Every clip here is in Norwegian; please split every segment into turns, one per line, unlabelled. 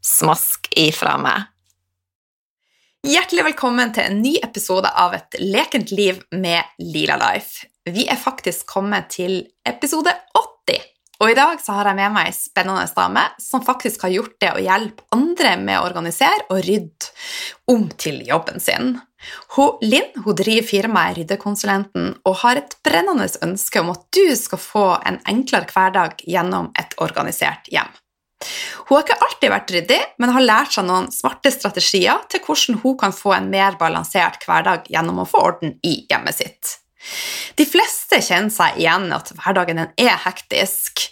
Smask ifra meg. Hjertelig velkommen til en ny episode av Et lekent liv med Lila Life. Vi er faktisk kommet til episode 80. Og i dag har jeg med meg ei spennende dame som faktisk har gjort det å hjelpe andre med å organisere og rydde om til jobben sin. Hun, Linn hun driver firmaet Ryddekonsulenten og har et brennende ønske om at du skal få en enklere hverdag gjennom et organisert hjem. Hun har ikke alltid vært ryddig, men har lært seg noen smarte strategier til hvordan hun kan få en mer balansert hverdag gjennom å få orden i hjemmet sitt. De fleste kjenner seg igjen at hverdagen er hektisk,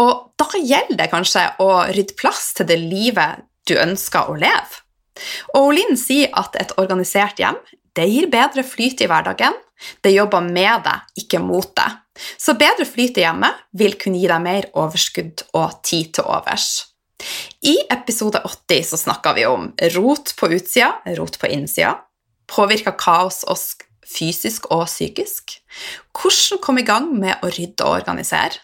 og da gjelder det kanskje å rydde plass til det livet du ønsker å leve. Og Linn sier at et organisert hjem det gir bedre flyt i hverdagen, det jobber med deg, ikke mot deg. Så bedre flyt i hjemmet vil kunne gi deg mer overskudd og tid til overs. I episode 80 så snakka vi om rot på utsida, rot på innsida. Påvirker kaos oss fysisk og psykisk? Hvordan komme i gang med å rydde og organisere?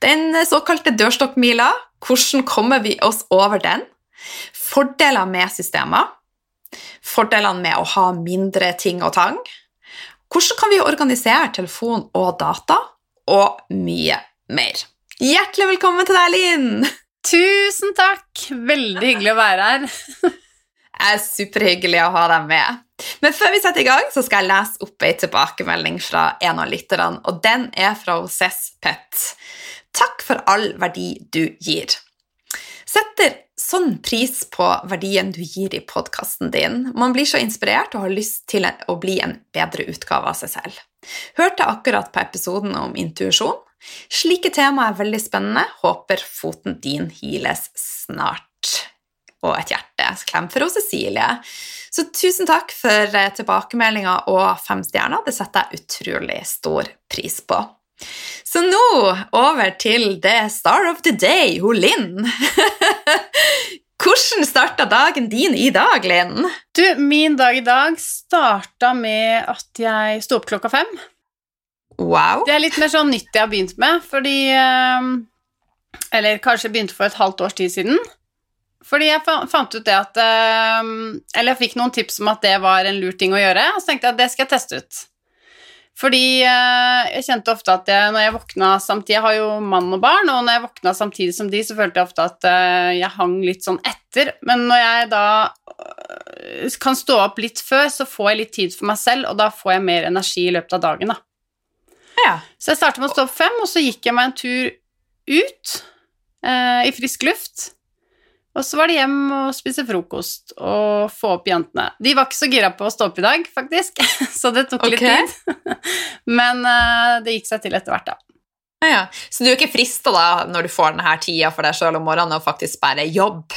Den såkalte dørstokkmila, hvordan kommer vi oss over den? Fordeler med systemer. Fordelene med å ha mindre ting og tang. Hvordan kan vi organisere telefon og data? Og mye mer. Hjertelig velkommen til deg, Linn!
Tusen takk! Veldig hyggelig å være her.
Det er superhyggelig å ha deg med. Men før vi setter i gang, så skal jeg lese opp ei tilbakemelding fra en av lytterne, og den er fra Cess Pet. Takk for all verdi du gir. Setter sånn pris på verdien du gir i podkasten din. Man blir så inspirert og har lyst til å bli en bedre utgave av seg selv. Hørte akkurat på episoden om intuisjon. Slike tema er veldig spennende. Håper foten din hiles snart. Og et hjerte. Klem for Cecilie. Så tusen takk for eh, tilbakemeldinga og fem stjerner. Det setter jeg utrolig stor pris på. Så nå over til the star of the day, hun Linn. Hvordan starta dagen din i dag, Linn?
Du, min dag i dag starta med at jeg sto opp klokka fem.
Wow.
Det er litt mer sånn nytt jeg har begynt med, fordi eh, Eller kanskje begynte for et halvt års tid siden. Fordi jeg fant ut det at eh, Eller jeg fikk noen tips om at det var en lur ting å gjøre, og så tenkte jeg at det skal jeg teste ut. Fordi eh, jeg kjente ofte at jeg, når jeg våkna samtidig Jeg har jo mann og barn, og når jeg våkna samtidig som de, så følte jeg ofte at eh, jeg hang litt sånn etter. Men når jeg da eh, kan stå opp litt før, så får jeg litt tid for meg selv, og da får jeg mer energi i løpet av dagen, da.
Ja.
Så jeg startet med å stå opp fem, og så gikk jeg meg en tur ut eh, i frisk luft. Og så var det hjem og spise frokost og få opp jentene. De var ikke så gira på å stå opp i dag, faktisk, så det tok litt tid. Men uh, det gikk seg til etter hvert, da.
Ja, ja. Så du er ikke frista da, når du får denne tida for deg sjøl om morgenen, og faktisk bare jobb?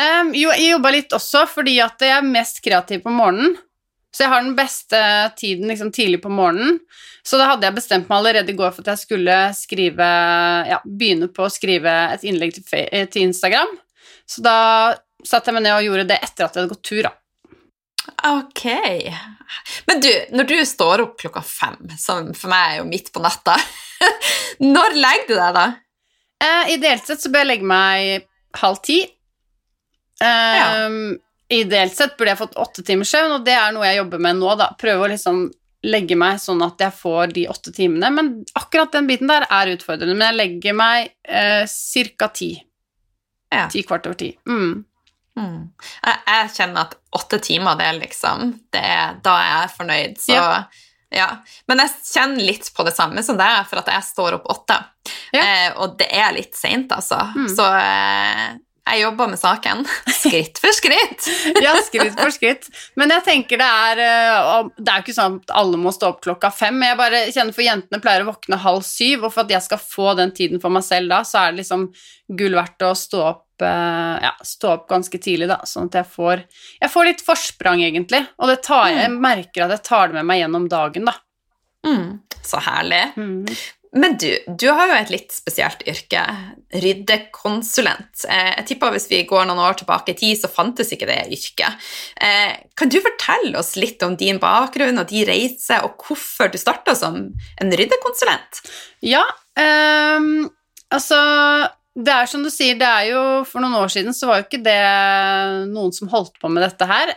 Um, jo, jeg jobba litt også fordi at jeg er mest kreativ på morgenen. Så jeg har den beste tiden liksom, tidlig på morgenen. Så da hadde jeg bestemt meg allerede i går for at jeg skulle skrive, ja, begynne på å skrive et innlegg til, eh, til Instagram. Så da satte jeg meg ned og gjorde det etter at jeg hadde gått tur, da.
Ok. Men du, når du står opp klokka fem, som for meg er jo midt på natta, når legger du deg da?
Eh, ideelt sett så bør jeg legge meg halv ti. Eh,
Ja.
Ideelt sett burde jeg fått åtte timers søvn, og det er noe jeg jobber med nå. da. Prøve å liksom legge meg sånn at jeg får de åtte timene. Men akkurat den biten der er utfordrende. Men jeg legger meg eh, ca. ti.
Ja.
Ti kvart over ti. Mm.
Mm. Jeg, jeg, kjenner at åtte timer, det er liksom det er, Da er jeg fornøyd. Så ja. ja. Men jeg kjenner litt på det samme som deg, for at jeg står opp åtte. Ja. Eh, og det er litt seint, altså. Mm. Så eh, jeg jobber med saken. Skritt for skritt.
ja, skritt for skritt. Men jeg tenker det er eh, Det er jo ikke sånn at alle må stå opp klokka fem. Jeg bare kjenner for jentene pleier å våkne halv syv, og for at jeg skal få den tiden for meg selv da, så er det liksom gull verdt å stå opp, ja, stå opp ganske tidlig, da, sånn at jeg får Jeg får litt forsprang, egentlig, og det tar, jeg mm. merker at jeg tar det med meg gjennom dagen, da.
Mm, så herlig. Mm. Men du, du har jo et litt spesielt yrke. Ryddekonsulent. Eh, jeg tipper hvis vi går noen år tilbake i tid, så fantes ikke det yrket. Eh, kan du fortelle oss litt om din bakgrunn og din reise, og hvorfor du starta som en ryddekonsulent?
Ja, um, altså det er som du sier, det er jo For noen år siden så var jo ikke det noen som holdt på med dette her.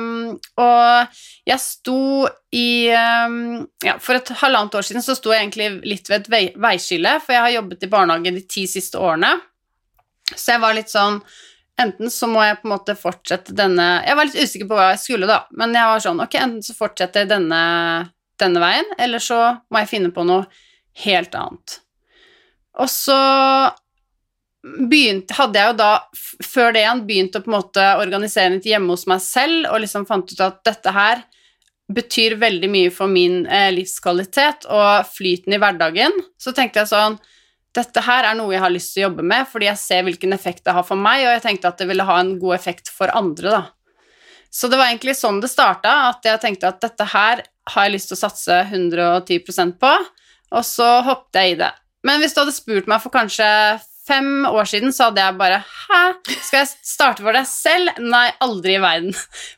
Um, og jeg sto i um, Ja, for et halvannet år siden så sto jeg egentlig litt ved et vei, veiskille, for jeg har jobbet i barnehage de ti siste årene. Så jeg var litt sånn Enten så må jeg på en måte fortsette denne Jeg var litt usikker på hva jeg skulle, da, men jeg var sånn Ok, enten så fortsetter jeg denne, denne veien, eller så må jeg finne på noe helt annet. Og så begynte, hadde jeg jo da før det igjen begynt å på en måte organisere litt hjemme hos meg selv og liksom fant ut at dette her betyr veldig mye for min eh, livskvalitet og flyten i hverdagen. Så tenkte jeg sånn Dette her er noe jeg har lyst til å jobbe med, fordi jeg ser hvilken effekt det har for meg, og jeg tenkte at det ville ha en god effekt for andre, da. Så det var egentlig sånn det starta, at jeg tenkte at dette her har jeg lyst til å satse 110% på, og så hoppet jeg i det. Men hvis du hadde spurt meg for kanskje fem år siden så hadde jeg bare Hæ, skal jeg starte for deg selv? Nei, aldri i verden.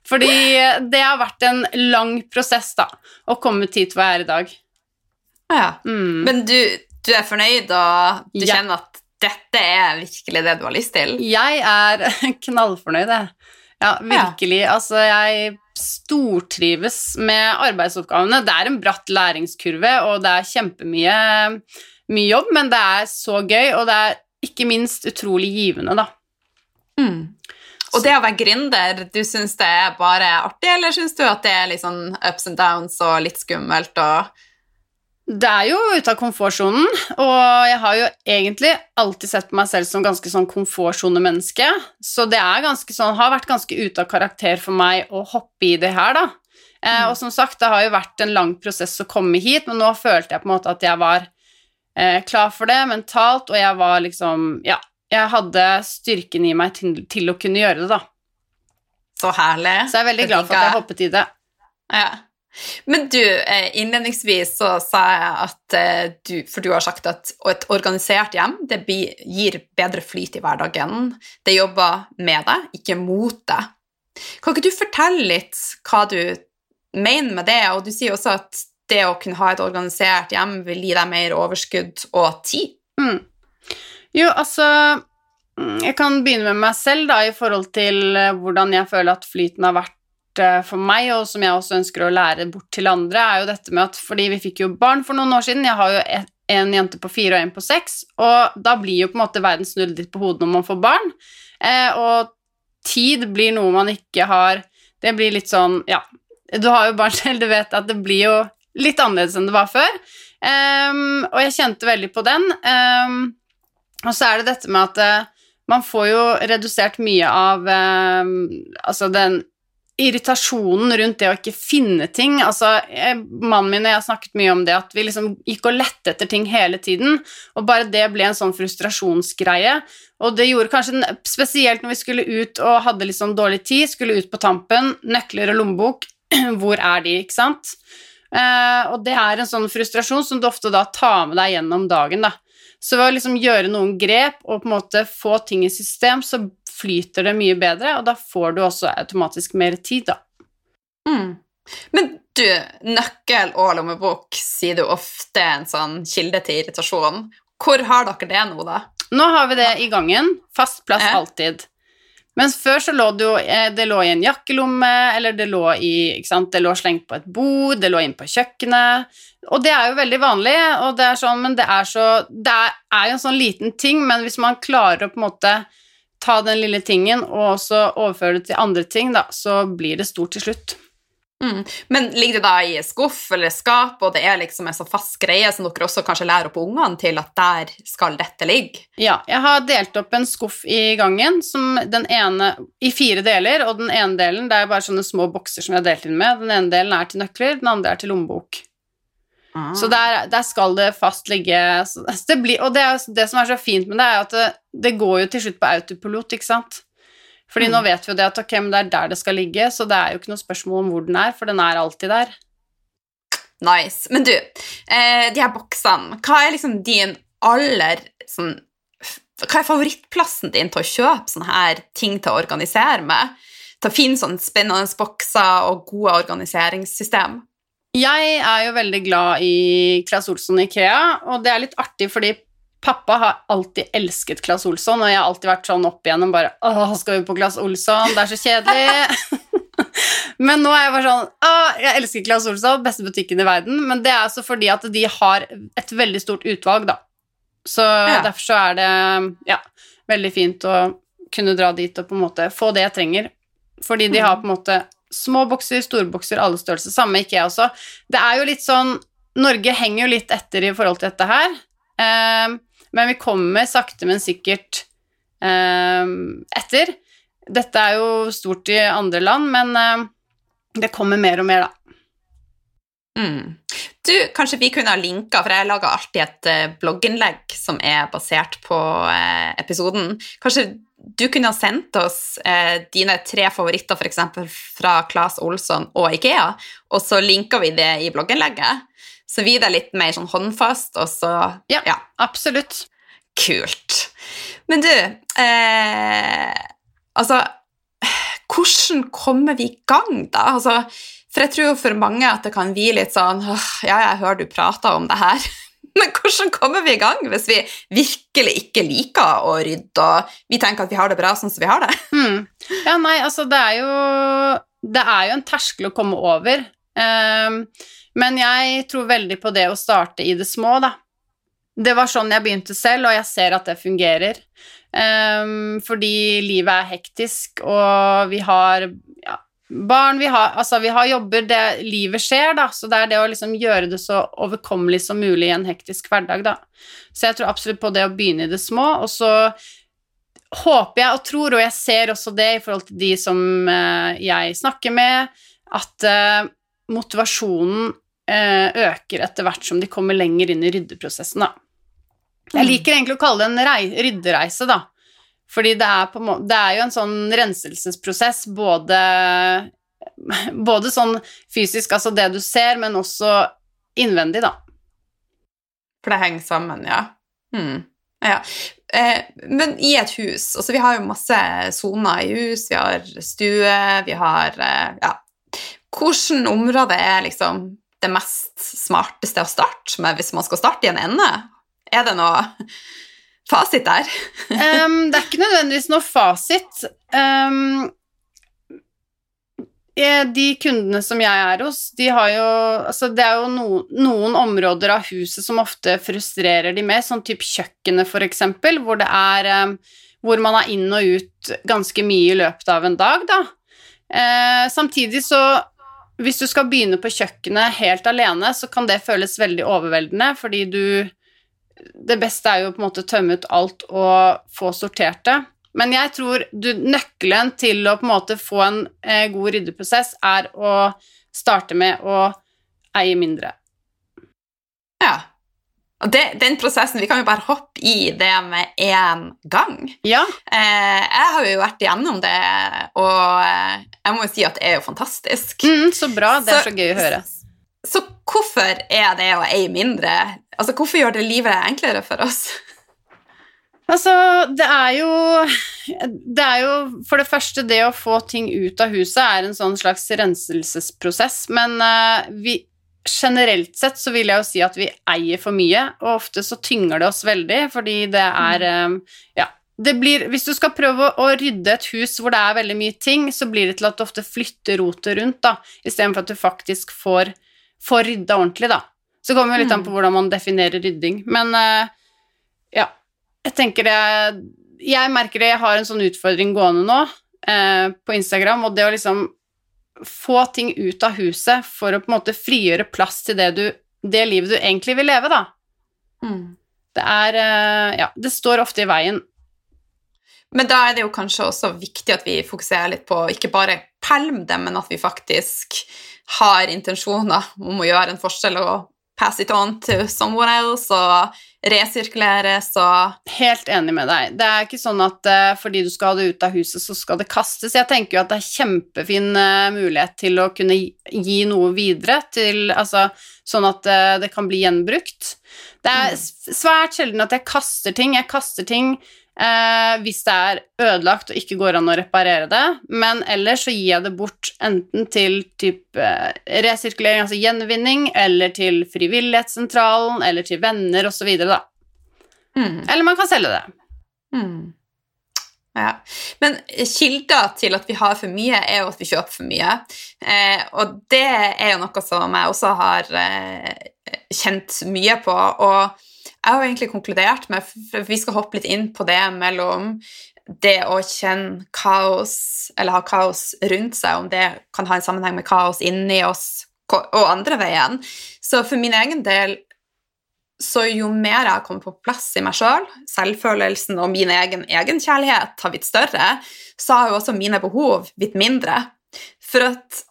Fordi det har vært en lang prosess, da, å komme hit hvor jeg er i dag.
Ja. Mm. Men du, du, er fornøyd, og du ja. kjenner at dette er virkelig det du har lyst til?
Jeg er knallfornøyd, jeg. Ja, virkelig. Ja. Altså, jeg stortrives med arbeidsoppgavene. Det er en bratt læringskurve, og det er kjempemye mye jobb, men det er så gøy, og det er ikke minst utrolig givende, da.
Mm. Og det å være gründer, du syns det er bare artig, eller syns du at det er litt sånn ups and downs og litt skummelt og
Det er jo ute av komfortsonen, og jeg har jo egentlig alltid sett på meg selv som ganske sånn komfortsonemenneske, så det er ganske sånn, har vært ganske ute av karakter for meg å hoppe i det her, da. Eh, mm. og som sagt, det har jo vært en lang prosess å komme hit, men nå følte jeg på en måte at jeg var eh, klar for det mentalt, og jeg var liksom Ja, jeg hadde styrken i meg til, til, å kunne gjøre det, da.
Så herlig.
Så jeg er veldig glad for at jeg hoppet i det.
Ja. Men du, eh, innledningsvis så sa jeg at eh, du For du har sagt at et organisert hjem det gir bedre flyt i hverdagen. Det jobber med deg, ikke mot deg. Kan ikke du fortelle litt hva du mener med det? Og du sier også at det å kunne ha et organisert hjem vil gi deg mer overskudd og tid?
Mm. Jo, altså mm, Jeg kan begynne med meg selv da, i forhold til eh, hvordan jeg føler at flyten har vært eh, for meg, og som jeg også ønsker å lære bort til andre, er jo dette med at fordi vi fikk jo barn for noen år siden Jeg har jo en jente på fire og en på seks, og da blir jo på en måte verden snudd litt på hodet når man får barn. Eh, og tid blir noe man ikke har Det blir litt sånn Ja, du har jo barn selv, du vet at det blir jo litt annerledes enn det var før. Um, og jeg kjente veldig på den. Um, og så er det dette med at uh, man får jo redusert mye av uh, altså den irritasjonen rundt det å ikke finne ting. Altså, jeg, mannen min og jeg har snakket mye om det, at vi liksom gikk og lette etter ting hele tiden, og bare det ble en sånn frustrasjonsgreie. Og det gjorde kanskje Spesielt når vi skulle ut og hadde litt sånn dårlig tid, skulle ut på tampen, nøkler og lommebok, hvor er de, ikke sant? Uh, og det er en sånn frustrasjon som du ofte da tar med deg gjennom dagen, da. Så ved å liksom gjøre noen grep og på en måte få ting i system, så flyter det mye bedre, og da får du også automatisk mer tid, da.
Mm. Men du, nøkkel og lommebok sier du ofte er en sånn kilde til irritasjon. Hvor har dere det nå, da?
Nå har vi det i gangen. Fast plass alltid. Mens før så lå det jo eh, Det lå i en jakkelomme, eller det lå i ikke sant, Det lå slengt på et bord, det lå inn på kjøkkenet. Og det er jo veldig vanlig, og det er sånn, men det er så Det er, jo en sånn liten ting, men hvis man klarer å på en måte ta den lille tingen og så overføre det til andre ting, da, så blir det stort til slutt.
Mm. Men ligger det da i skuff eller skap, og det er liksom en sånn fast greie som dere også kanskje lærer opp ungene til at der skal dette ligge?
Ja, jeg har delt opp en skuff i gangen som den ene, i fire deler, og den ene delen det er bare sånne små bokser som jeg har delt inn med. Den ene delen er til nøkler, den andre er til lommebok.
Ah.
Så der, der skal det fast ligge det blir, Og det, er, det som er så fint med det, er at det, det går jo til slutt på autopilot, ikke sant? Fordi
Mm.
nå vet vi jo det at ok, men det er der det skal ligge, så det er jo ikke noe spørsmål om hvor den er, for den er alltid der.
Nice. Men du, eh, de her boksene, hva er liksom din aller sånn Hva er favorittplassen din til å kjøpe sånne her ting til å organisere med? Til å finne sånne spennende bokser og gode organiseringssystem?
Jeg er jo veldig glad i Claes Olsson i Ikea, og det er litt artig fordi pappa har alltid elsket Claes Olsson, og jeg har alltid vært sånn opp igjennom bare Åh, skal vi på Claes Olsson? Det er så kjedelig. men nå er jeg bare sånn Åh, jeg elsker Claes Olsson, beste butikken i verden, men det er altså fordi at de har et veldig stort utvalg, da. Så
Ja.
derfor så er det ja, veldig fint å kunne dra dit og på en måte få det jeg trenger. Fordi de har på en måte små bokser, store bokser, alle størrelser. Samme ikke jeg også. Det er jo litt sånn Norge henger jo litt etter i forhold til dette her. Eh, men vi kommer sakte, men sikkert eh, etter. Dette er jo stort i andre land, men eh, det kommer mer og mer, da.
Mm. Du, kanskje vi kunne ha linka, for jeg lager alltid et eh, blogginnlegg som er basert på eh, episoden. Kanskje du kunne ha sendt oss eh, dine tre favoritter, f.eks. fra Claes Olsson og Ikea, og så linker vi det i blogginnlegget. Så vi det litt mer sånn håndfast, og så
Ja.
ja.
Absolutt.
Kult. Men du, eh, altså Hvordan kommer vi i gang, da? Altså, for jeg tror for mange at det kan bli litt sånn Ja, jeg hører du prater om det her. Men hvordan kommer vi i gang hvis vi virkelig ikke liker å rydde, og vi tenker at vi har det bra sånn som vi har det?
Mm. Ja, nei, altså det er jo Det er jo en terskel å komme over. Ehm, men jeg tror veldig på det å starte i det små, da. Det var sånn jeg begynte selv, og jeg ser at det fungerer. Um, fordi livet er hektisk, og vi har ja, barn, vi har, altså, vi har jobber, det, livet skjer, da. Så det er det å liksom gjøre det så overkommelig som mulig i en hektisk hverdag, da. Så jeg tror absolutt på det å begynne i det små, og så håper jeg og tror, og jeg ser også det i forhold til de som eh, jeg snakker med, at eh, motivasjonen øker etter hvert som de kommer lenger inn i ryddeprosessen, da. Jeg
Mm.
liker egentlig å kalle det en rei ryddereise, da. Fordi det er, på, det er jo en sånn renselsesprosess, både, både sånn fysisk, altså det du ser, men også innvendig, da.
For det henger sammen, ja. Hmm. ja. Eh, men i et hus altså Vi har jo masse soner i hus, vi har stue, vi har eh, Ja. Hvilket område er liksom det mest smarteste å starte med hvis man skal starte i en ende? Er det noe fasit der?
um, det er ikke nødvendigvis noe fasit. Eh, de kundene som jeg er hos, de har jo Altså, det er jo no, noen områder av huset som ofte frustrerer de mer, sånn type kjøkkenet, for eksempel, hvor det er um, Hvor man er inn og ut ganske mye i løpet av en dag, da. Eh, samtidig så hvis du skal begynne på kjøkkenet helt alene, så kan det føles veldig overveldende, fordi du det beste er jo på en måte å tømme ut alt og få sortert det. Men jeg tror du, nøkkelen til å på en måte få en eh, god ryddeprosess er å starte med å eie mindre.
Ja. Det, den prosessen Vi kan jo bare hoppe i det med én gang.
Ja,
Eh, jeg har jo vært igjennom det, og eh, jeg må jo si at det er jo fantastisk.
mm, så bra. Det er så gøy å høre.
Så hvorfor er det å eie mindre Altså, hvorfor gjør det livet enklere for oss?
Altså, det er jo Det er jo for det første det å få ting ut av huset er en sånn slags renselsesprosess, men uh, vi Generelt sett så vil jeg jo si at vi eier for mye, og ofte så tynger det oss veldig, fordi det er eh, Ja. Det blir, hvis du skal prøve å, rydde et hus hvor det er veldig mye ting, så blir det til at du ofte flytter rotet rundt, da, istedenfor at du faktisk får, får rydda ordentlig, da. Så kommer det litt an på hvordan man definerer rydding. Men eh, ja, jeg tenker det jeg merker det, jeg har en sånn utfordring gående nå eh, på Instagram, og det å liksom få ting ut av huset for å på en måte frigjøre plass til det, du, det livet du egentlig vil leve, da.
Mm.
Det er eh, Ja, det står ofte i veien.
Men da er det jo kanskje også viktig at vi fokuserer litt på ikke bare pælme det, men at vi faktisk har intensjoner om å gjøre en forskjell og pass it on to someone else og resirkuleres og
Helt enig med deg. Det er ikke sånn at uh, fordi du skal ha det ut av huset, så skal det kastes. Jeg tenker jo at det er kjempefin uh, mulighet til å kunne gi, gi noe videre til Altså sånn at uh, det kan bli gjenbrukt. Det er mm. svært sjelden at jeg kaster ting. Jeg kaster ting eh, hvis det er ødelagt og ikke går an å reparere det, men ellers så gir jeg det bort enten til typ eh, resirkulering, altså gjenvinning, eller til Frivillighetssentralen, eller til venner osv., da. Mm. Eller man kan selge det.
Mm. Ja. Men kilder til at vi har for mye, er jo at vi kjøper for mye. Eh, og det er jo noe som jeg også har eh, kjent mye på. Og jeg har egentlig konkludert med, for vi skal hoppe litt inn på det mellom det å kjenne kaos, eller ha kaos rundt seg, om det kan ha en sammenheng med kaos inni oss og andre veien. Så for min egen del så jo mer jeg har kommet på plass i meg sjøl, selv, selvfølelsen og min egen egenkjærlighet har blitt større, så har jo også mine behov blitt mindre. For at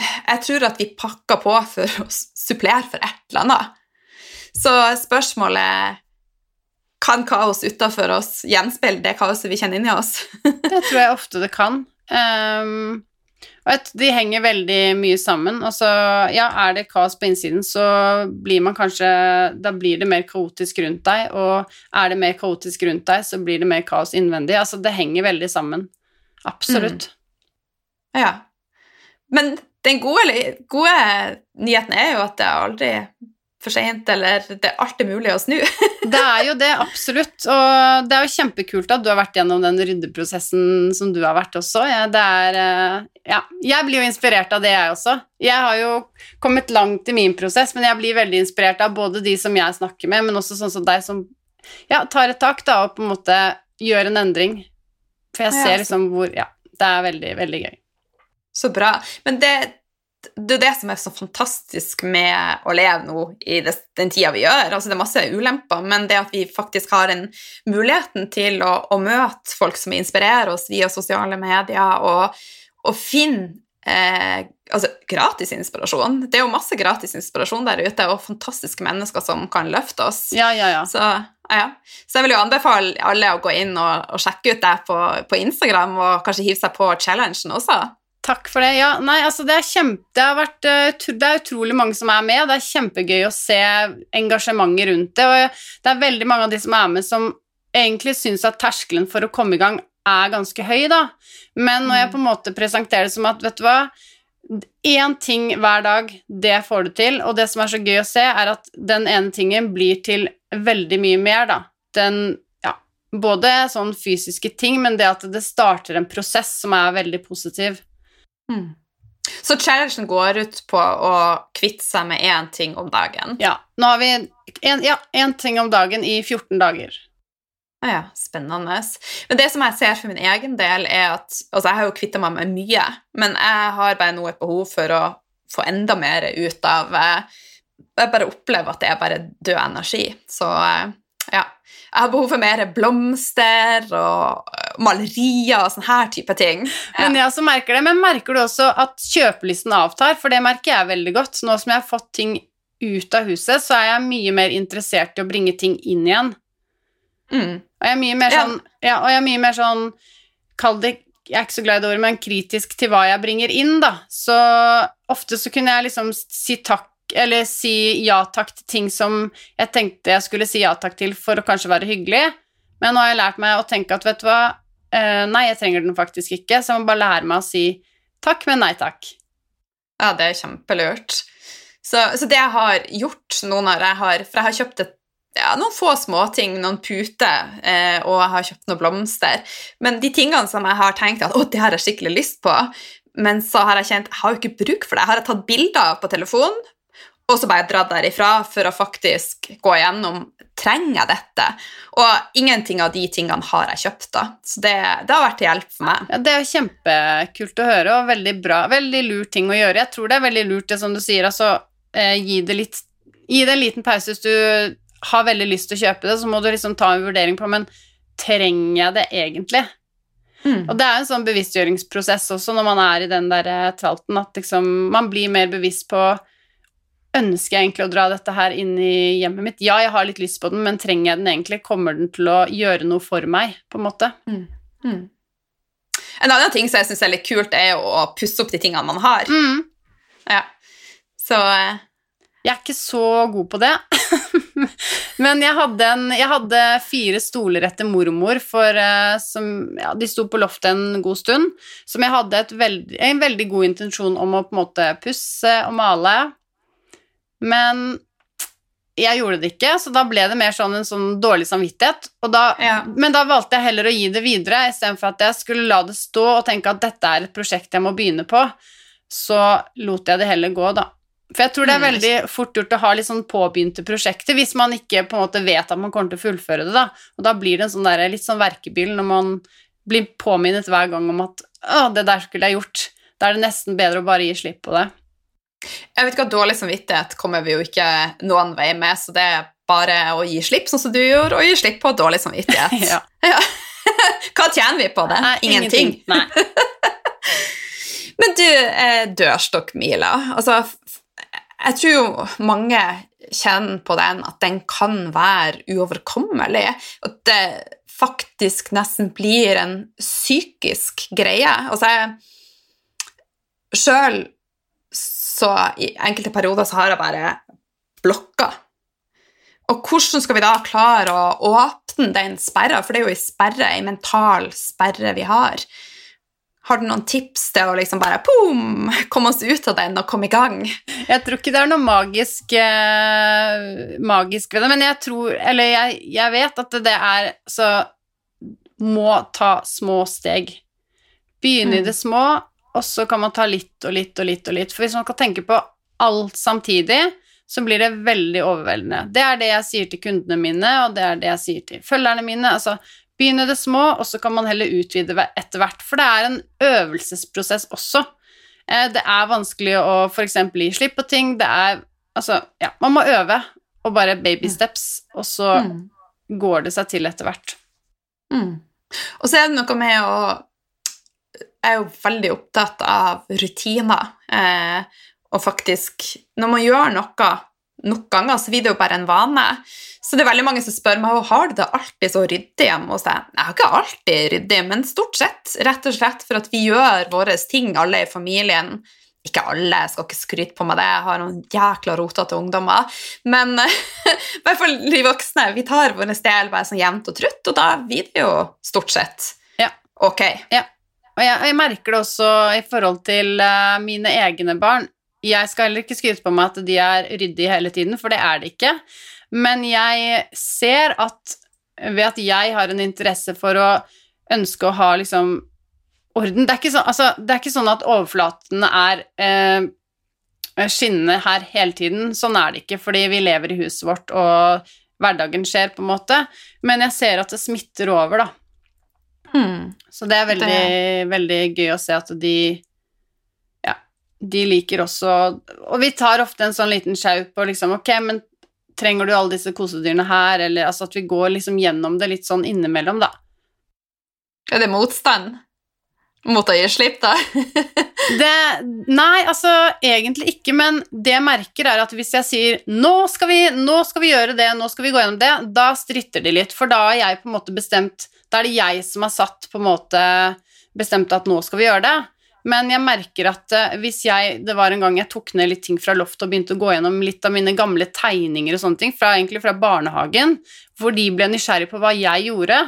jeg tror at vi pakker på for å supplere for et eller annet. Så spørsmålet kan kaos utafor oss gjenspeile det kaoset vi kjenner inni oss?
det tror jeg ofte det kan. Um, de henger veldig mye sammen. Altså, ja, er det kaos på innsiden, så blir man kanskje Da blir det mer kaotisk rundt deg, og er det mer kaotisk rundt deg, så blir det mer kaos innvendig. Altså, det henger veldig sammen. Absolutt.
Mm. Ja. Men den gode, gode nyheten er jo at det aldri for seint, eller det er alltid mulig å snu.
det er jo det, absolutt. Og det er jo kjempekult at du har vært gjennom den ryddeprosessen som du har vært også. Ja, det er eh, Ja, jeg blir jo inspirert av det, jeg også. Jeg har jo kommet langt i min prosess, men jeg blir veldig inspirert av både de som jeg snakker med, men også sånn som deg som ja, tar et tak da, og på en måte gjør en endring. For jeg ser liksom hvor Ja, det er veldig, veldig gøy.
Så bra. Men det det er det som er så fantastisk med å leve nå i det, den tida vi gjør. Altså, det er masse ulemper, men det at vi faktisk har en muligheten til å, å møte folk som inspirerer oss via sosiale medier, og, og finne eh, altså, gratis inspirasjon. Det er jo masse gratis inspirasjon der ute, og fantastiske mennesker som kan løfte oss.
Ja, ja, ja.
Så, ja. Så jeg vil jo anbefale alle å gå inn og, og sjekke ut det på, på Instagram, og kanskje hive seg på challengen også.
Takk for det. Ja, nei, altså det er kjempe... Det, har vært, eh, det er utrolig mange som er med. Det er kjempegøy å se engasjementet rundt det. Og det er veldig mange av de som er med, som egentlig syns at terskelen for å komme i gang er ganske høy, da. Men når jeg på en måte presenterer det som at, vet du hva Én ting hver dag, det får du til. Og det som er så gøy å se, er at den ene tingen blir til veldig mye mer, da. Den både sånn fysiske ting, men det at det starter en prosess som er veldig positiv.
Mm. Så challengen går ut på å kvitte seg med én ting om dagen?
Ja. Nå har vi én ja, ting om dagen i 14 dager.
Ah, ja, spennende. Men det som jeg ser for min egen del, er at Altså, jeg har jo kvitta meg med mye, men jeg har bare nå et behov for å få enda mer ut av eh, Jeg bare opplever at det er bare død energi. Så eh, ja. Jeg har behov for mer blomster og malerier og sånne her type ting.
Men jeg også merker det. Men merker du også at kjøpelysten avtar? For det merker jeg veldig godt. Nå som jeg har fått ting ut av huset, så er jeg mye mer interessert i å bringe ting inn igjen. Mm. Og jeg er mye mer sånn, ja. og jeg er mye mer sånn Kall det jeg er ikke så glad i det ordet, men kritisk til hva jeg bringer inn, da. Så ofte så kunne jeg liksom si takk eller si ja takk til ting som jeg tenkte jeg skulle si ja takk til for å kanskje være hyggelig, men nå har jeg lært meg å tenke at vet du hva, uh, nei, jeg trenger den faktisk ikke, så jeg må bare lære meg å si takk, men nei takk.
Ja, det er kjempelurt. Så, så det jeg har gjort nå når jeg har For jeg har kjøpt et, ja, noen få småting, noen puter, eh, og jeg har kjøpt noen blomster. Men de tingene som jeg har tenkt at å, det har jeg skikkelig lyst på, men så har jeg kjent jeg har jo ikke bruk for det. Jeg har tatt bilder på telefonen, og så bare dratt derifra for å faktisk gå gjennom trenger jeg dette? Og ingenting av de tingene har jeg kjøpt, da. Så det, det har vært til hjelp for meg.
Ja, det er kjempekult å høre, og veldig bra. Veldig lur ting å gjøre. Jeg tror det er veldig lurt, det som du sier, altså eh, gi det litt Gi det en liten pause hvis du har veldig lyst til å kjøpe det, så må du liksom ta en vurdering på men trenger jeg det egentlig?
Mm.
Og det er en sånn bevisstgjøringsprosess også når man er i den der eh, tralten, at liksom man blir mer bevisst på Ønsker jeg egentlig å dra dette her inn i hjemmet mitt? Ja, jeg har litt lyst på den, men trenger jeg den egentlig? Kommer den til å gjøre noe for meg, på en måte?
Mm. En annen ting som jeg syns er litt kult, er å pusse opp de tingene man har.
Mm.
Ja. Så eh,
Jeg er ikke så god på det. Men jeg hadde, en, jeg hadde fire stoler etter mormor, for, uh, som, ja, de sto på loftet en god stund, som jeg hadde veld, en veldig god intensjon om å på en måte pusse og male. Men jeg gjorde det ikke, så da ble det mer sånn en sånn dårlig samvittighet. Og da,
Ja.
Men da valgte jeg heller å gi det videre, istedenfor at jeg skulle la det stå og tenke at dette er et prosjekt jeg må begynne på. Så lot jeg det heller gå, da. For jeg tror det er
Mm.
veldig fort gjort å ha litt sånn påbegynte prosjekter hvis man ikke på en måte vet at man kommer til å fullføre det, da. Og da blir det en sånn der, litt sånn verkebyll når man blir påminnet hver gang om at å, det der skulle jeg gjort. Da er det nesten bedre å bare gi slipp på det.
Jeg vet ikke dårlig samvittighet kommer vi jo ikke noen vei med, så det er bare å gi slipp, sånn som du gjorde, og gi slipp på dårlig samvittighet.
Ja.
Ja. Hva tjener vi på det?
Nei,
Ingenting.
Nei.
Men du, eh, dørstokkmila Altså, jeg tror jo mange kjenner på den at den kan være uoverkommelig. At det faktisk nesten blir en psykisk greie. Altså, jeg Sjøl så i enkelte perioder så har jeg bare blokka. Og hvordan skal vi da klare å åpne den sperra? For det er jo ei sperre, ei mental sperre vi har. Har du noen tips til å liksom bare boom, komme oss ut av den og komme i gang?
Jeg tror ikke det er noe magisk, eh, magisk ved det, men jeg tror Eller jeg, jeg vet at det er Så må ta små steg. Begynne i
Mm.
det små, og så kan man ta litt og litt og litt og litt. For hvis man kan tenke på alt samtidig, så blir det veldig overveldende. Det er det jeg sier til kundene mine, og det er det jeg sier til følgerne mine. Altså, begynne det små, og så kan man heller utvide etter hvert. For det er en øvelsesprosess også. Eh, Det er vanskelig å f.eks. gi slipp på ting. Det er Altså, ja, man må øve, og bare baby steps, og så
Mm.
går det seg til etter hvert.
Mm. Og så er det noe med å Jeg er jo veldig opptatt av rutiner. Eh, og faktisk Når man gjør noe nok ganger, så blir det jo bare en vane. Så det er veldig mange som spør meg «Å, har du det alltid så ryddig hjemme hos deg. Jeg har ikke alltid ryddig, men stort sett rett og slett for at vi gjør våre ting, alle i familien. Ikke alle, jeg skal ikke skryte på meg det, jeg har noen jækla rotete ungdommer. Men i hvert fall de voksne. Vi tar vår del bare sånn jevnt og trutt, og da blir det jo stort sett
Ja.
ok.
Og jeg, jeg merker det også i forhold til uh, mine egne barn. Jeg skal heller ikke skryte på meg at de er ryddige hele tiden, for det er de ikke. Men jeg ser at ved at jeg har en interesse for å ønske å ha liksom orden Det er ikke, så, altså, er ikke sånn at overflatene er eh, skinnende her hele tiden. Sånn er det ikke, fordi vi lever i huset vårt, og hverdagen skjer, på en måte. Men jeg ser at det smitter over, da.
Hmm.
Så det er veldig, veldig gøy å se at de Ja, de liker også Og vi tar ofte en sånn liten sjau på liksom Ok, men trenger du alle disse kosedyrene her, eller altså at vi går liksom gjennom det litt sånn innimellom, da.
Er det motstand mot å gi slipp, da?
Det, nei, altså egentlig ikke, men det jeg merker er at hvis jeg sier nå skal, vi, 'nå skal vi gjøre det, nå skal vi gå gjennom det', da stritter de litt, for da har jeg på en måte bestemt Da er det jeg som har satt på en måte bestemt at nå skal vi gjøre det. Men jeg merker at eh, hvis jeg Det var en gang jeg tok ned litt ting fra loftet og begynte å gå gjennom litt av mine gamle tegninger og sånne ting, fra, egentlig fra barnehagen, hvor de ble nysgjerrig på hva jeg gjorde.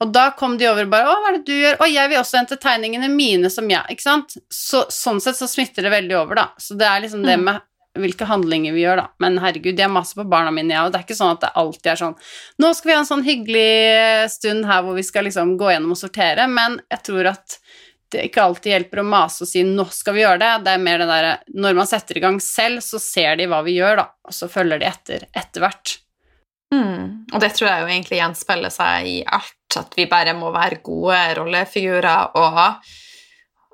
Og da kom de over og bare 'Å, hva er det du gjør?' 'Å, jeg vil også hente tegningene mine som jeg' Ikke sant? Så, sånn sett så smitter det veldig over, da. Så det er liksom det
Mm.
med hvilke handlinger vi gjør, da. Men herregud, jeg maser på barna mine, jeg, og det er ikke sånn at det alltid er sånn 'Nå skal vi ha en sånn hyggelig stund her hvor vi skal liksom gå gjennom og sortere', men jeg tror at det ikke alltid hjelper å mase og si 'nå skal vi gjøre det'. Det er mer det derre Når man setter i gang selv, så ser de hva vi gjør, da, og så følger de etter etter hvert.
Mm. og det tror jeg jo egentlig gjenspeiler seg i alt, at vi bare må være gode rollefigurer, og,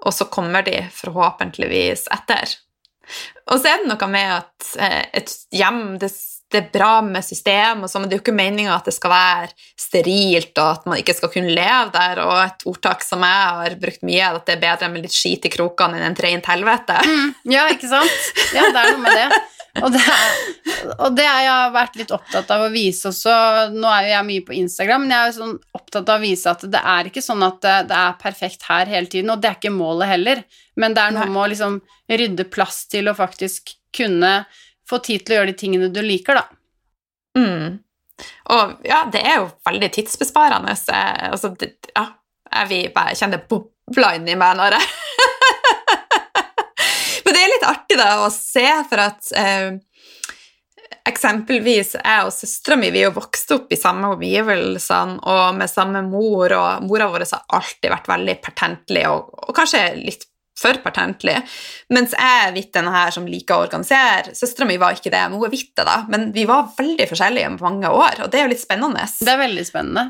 og så kommer de forhåpentligvis etter. Og så er det noe med at eh, et hjem det, det er bra med system, og så, men det er jo ikke meninga at det skal være sterilt, og at man ikke skal kunne leve der. Og et ordtak som jeg har brukt mye, at det er bedre med litt skit i krokene enn en treint helvete.
Mm, ja, ikke sant? Ja, det er noe med det. Og det, og det har jeg vært litt opptatt av å vise også. Nå er jo jeg mye på Instagram, men jeg er jo sånn opptatt av å vise at det er ikke sånn at det, er perfekt her hele tiden, og det er ikke målet heller. Men det er noe med å liksom rydde plass til å faktisk kunne få tid til å gjøre de tingene du liker, da.
Mm. Og ja, det er jo veldig tidsbesparende. Altså, det, ja, jeg vil bare kjenne det bobla inni meg når jeg litt da å se, for at eh, eksempelvis jeg og søstera mi vi er jo vokst opp i samme omgivelsene og med samme mor, og mora vår har alltid vært veldig pertentlig og, og kanskje litt for pertentlig. Mens jeg er vitt den her som liker å organisere. Søstera mi var ikke det, men hun er vitt det, da. Men vi var veldig forskjellige i mange år, og det er jo litt spennende.
Det er veldig spennende.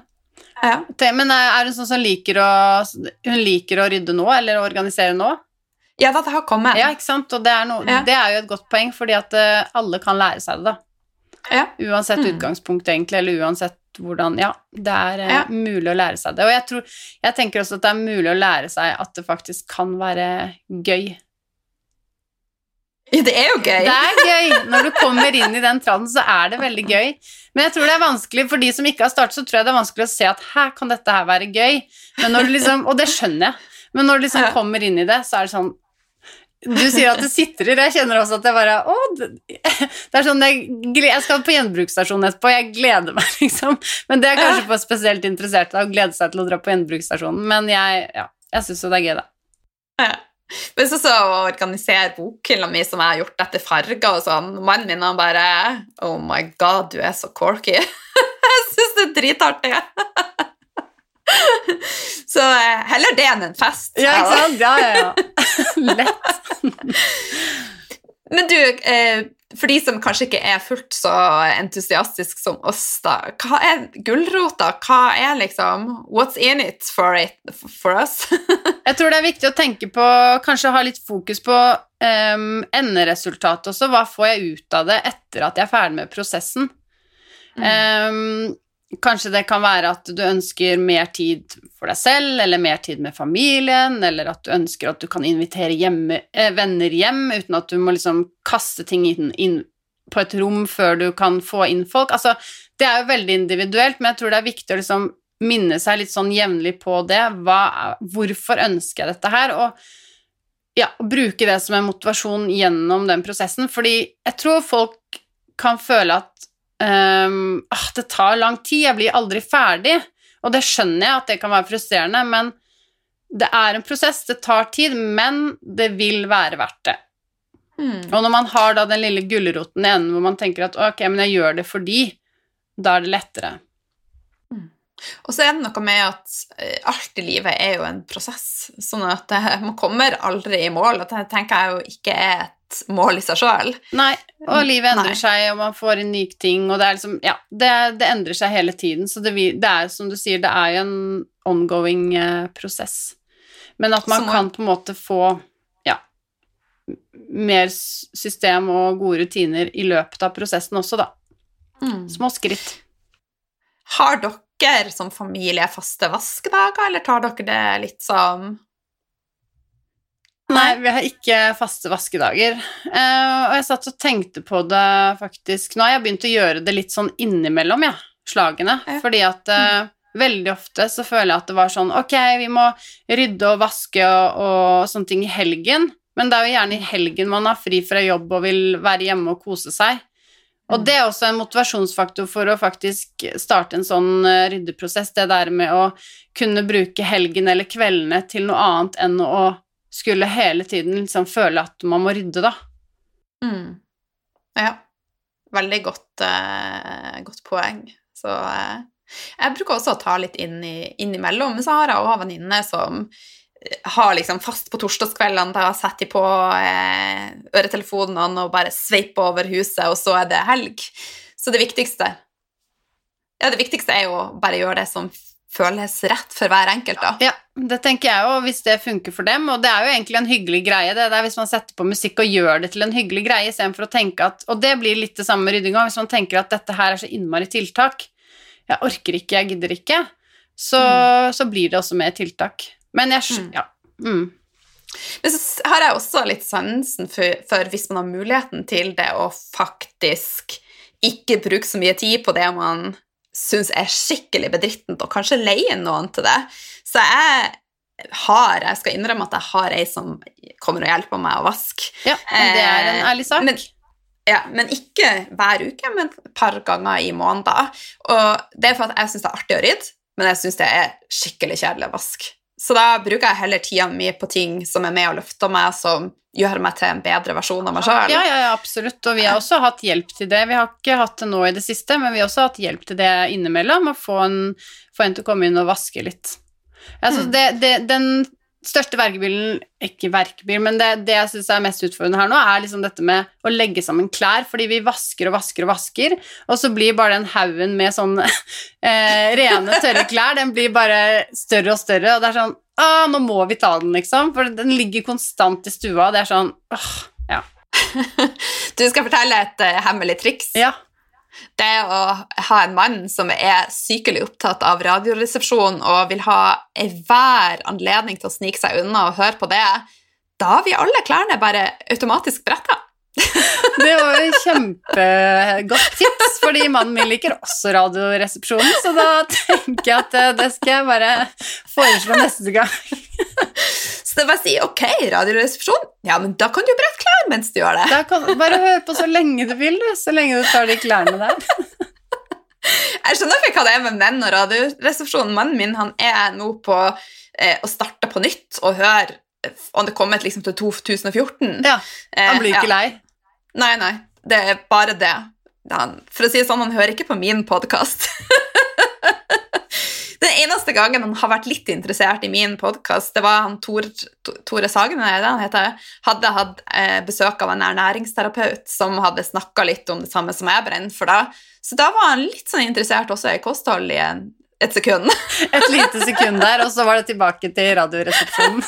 Ja.
Men er hun sånn som liker å, hun liker å rydde nå, eller å organisere nå?
Ja, det har kommet.
Ja, ikke sant? Og det er, no, ja. det er jo et godt poeng, fordi at uh, alle kan lære seg det, da.
Ja.
Uansett mm. utgangspunkt, egentlig, eller uansett hvordan Ja, det er uh, ja. mulig å lære seg det. Og jeg, tror, jeg tenker også at det er mulig å lære seg at det faktisk kan være gøy.
Ja, det er jo gøy.
Det er gøy. Når du kommer inn i den tranden, så er det veldig gøy. Men jeg tror det er vanskelig, for de som ikke har startet, så tror jeg det er vanskelig å se at her kan dette her være gøy. Liksom, og det skjønner jeg. Men når du liksom kommer inn i det, så er det sånn du sier at det sitrer. Jeg kjenner også at jeg bare Å, det, er sånn jeg, jeg, skal på gjenbruksstasjonen etterpå, jeg gleder meg, liksom. Men det er kanskje for spesielt interesserte å glede seg til å dra på gjenbruksstasjonen. Men jeg, ja, jeg syns jo det er gøy, da.
Ja. Men så, så å organisere bokhylla mi som jeg har gjort etter farger og sånn Mannen min han bare Oh my god, du er så corky. jeg syns det er dritartig. Så eh, heller det enn en fest.
Ja, ikke sant? Ja, ja, ja. Lett.
Men du, eh, for de som kanskje ikke er fullt så entusiastisk som oss, da, hva er gulrota? Hva er liksom What's in it for, it, for us?
Jeg tror det er viktig å tenke på, kanskje ha litt fokus på um, enderesultatet også. Hva får jeg ut av det etter at jeg er ferdig med prosessen? Mm. Um, Kanskje det kan være at du ønsker mer tid for deg selv, eller mer tid med familien, eller at du ønsker at du kan invitere hjemme, eh, venner hjem uten at du må liksom kaste ting inn, inn, på et rom før du kan få inn folk. Altså, det er jo veldig individuelt, men jeg tror det er viktig å liksom minne seg litt sånn jevnlig på det. Hva, hvorfor ønsker jeg dette her? Og ja, bruke det som en motivasjon gjennom den prosessen, fordi jeg tror folk kan føle at um, ah, Det tar lang tid, jeg blir aldri ferdig. Og det skjønner jeg at det kan være frustrerende, men det er en prosess, det tar tid, men det vil være verdt det. Mm. Og når man har da den lille gulroten i enden hvor man tenker at ok, men jeg gjør det fordi, da er det lettere.
Mm. Og så er det noe med at eh, alt i livet er jo en prosess, sånn at man kommer aldri i mål. Og det tenker jeg jo ikke er et mål i seg sjøl.
Nei, og livet endrer Nei. seg, og man får inn nye ting, og det er liksom Ja, det, det endrer seg hele tiden, så det, det, er som du sier, det er jo en ongoing eh, prosess. Men at man Som, kan på en måte få ja, mer system og gode rutiner i løpet av prosessen også, da. Mm. Små skritt.
Har dere som familie faste vaskedager, eller tar dere det litt som
Nei, vi har ikke faste vaskedager. Uh, og jeg satt og tenkte på det faktisk Nå har jeg begynt å gjøre det litt sånn innimellom, ja, slagene. Ja. Fordi at uh, veldig ofte så føler jeg at det var sånn Ok, vi må rydde og vaske og, og sånne ting i helgen. Men det er jo gjerne i helgen man har fri fra jobb og vil være hjemme og kose seg. Og det er også en motivasjonsfaktor for å faktisk starte en sånn eh, ryddeprosess, det der med å kunne bruke helgen eller kveldene til noe annet enn å skulle hele tiden liksom føle at man må rydde, da.
Mm. Ja. Veldig godt, uh, godt poeng. Så uh, jeg bruker også å ta litt inn i, innimellom, så har jeg òg venninner som eh, har liksom fast på torsdagskveldene, da setter de på eh, øretelefonene og bare sveiper over huset, og så er det helg. Så det viktigste ja, det viktigste er jo bare å gjøre det som føles rett for hver enkelt, da.
Ja, det tenker jeg òg, hvis det funker for dem. Og det er jo egentlig en hyggelig greie, det der hvis man setter på musikk og gjør det til en hyggelig greie, istedenfor å tenke at Og det blir litt det samme med ryddinga, hvis man tenker at dette her er så innmari tiltak. Jeg orker ikke, jeg gidder ikke. Så, mm. så blir det også mer tiltak. Men jeg mm. Ja. Mm.
Men så har jeg også litt sansen for, for, hvis man har muligheten til det, å faktisk ikke bruke så mye tid på det man syns er skikkelig bedrittent, og kanskje leie noen til det. Så jeg har, jeg skal innrømme at jeg har ei som kommer og hjelper meg å vaske.
Ja, det er en ærlig sak.
Men, ja, men ikke hver uke, men et par ganger i måneden. Og det er for at jeg syns det er artig å rydde, men jeg syns det er skikkelig kjedelig å vaske. Så da bruker jeg heller tida mi på ting som er med og løfter meg, som gjør meg til en bedre versjon av meg sjøl.
Ja, ja, ja, absolutt. Og vi har også hatt hjelp til det. Vi har ikke hatt det nå i det siste, men vi har også hatt hjelp til det innimellom, å få en, få en til å komme inn og vaske litt. Altså, mm. det, det, den største verkebilen Ikke verkebil, men det, det jeg syns er mest utfordrende her nå, er liksom dette med å legge sammen klær, fordi vi vasker og vasker og vasker, og så blir bare den haugen med sånn eh, rene, tørre klær, den blir bare større og større, og det er sånn Å, nå må vi ta den, liksom, for den ligger konstant i stua, og det er sånn åh, ja.
du skal fortelle et uh, hemmelig triks?
Ja
det å ha en mann som er sykelig opptatt av Radioresepsjonen og vil ha enhver anledning til å snike seg unna og høre på det, da vi alle klærne bare automatisk bretta.
Det var jo kjempegodt tips, fordi mannen min liker også Radioresepsjonen, så da tenker jeg at det skal jeg bare foreslå neste gang.
Så det bare å si ok, Radioresepsjon, ja, men da kan du brette klær mens du gjør det.
Kan, bare hør på så lenge du vil, du, så lenge du tar de klærne der.
Jeg skjønner ikke hva det er med menn og Radioresepsjonen. Mannen min han er nå på eh, å starte på nytt og høre om det kommet liksom til 2014.
Ja, Han blir ikke eh, ja. lei?
Nei, nei. Det er bare det. Han, for å si det sånn, han hører ikke på min podkast. Den eneste gangen han har vært litt interessert i min podkast, det var han Tor, Tore Sagen han heter, hadde hatt eh, besøk av en ernæringsterapeut som hadde snakka litt om det samme som jeg brenner for da. Så da var han litt sånn interessert også i kosthold i et sekund.
et lite sekund der, og så var det tilbake til Radioresepsjonen.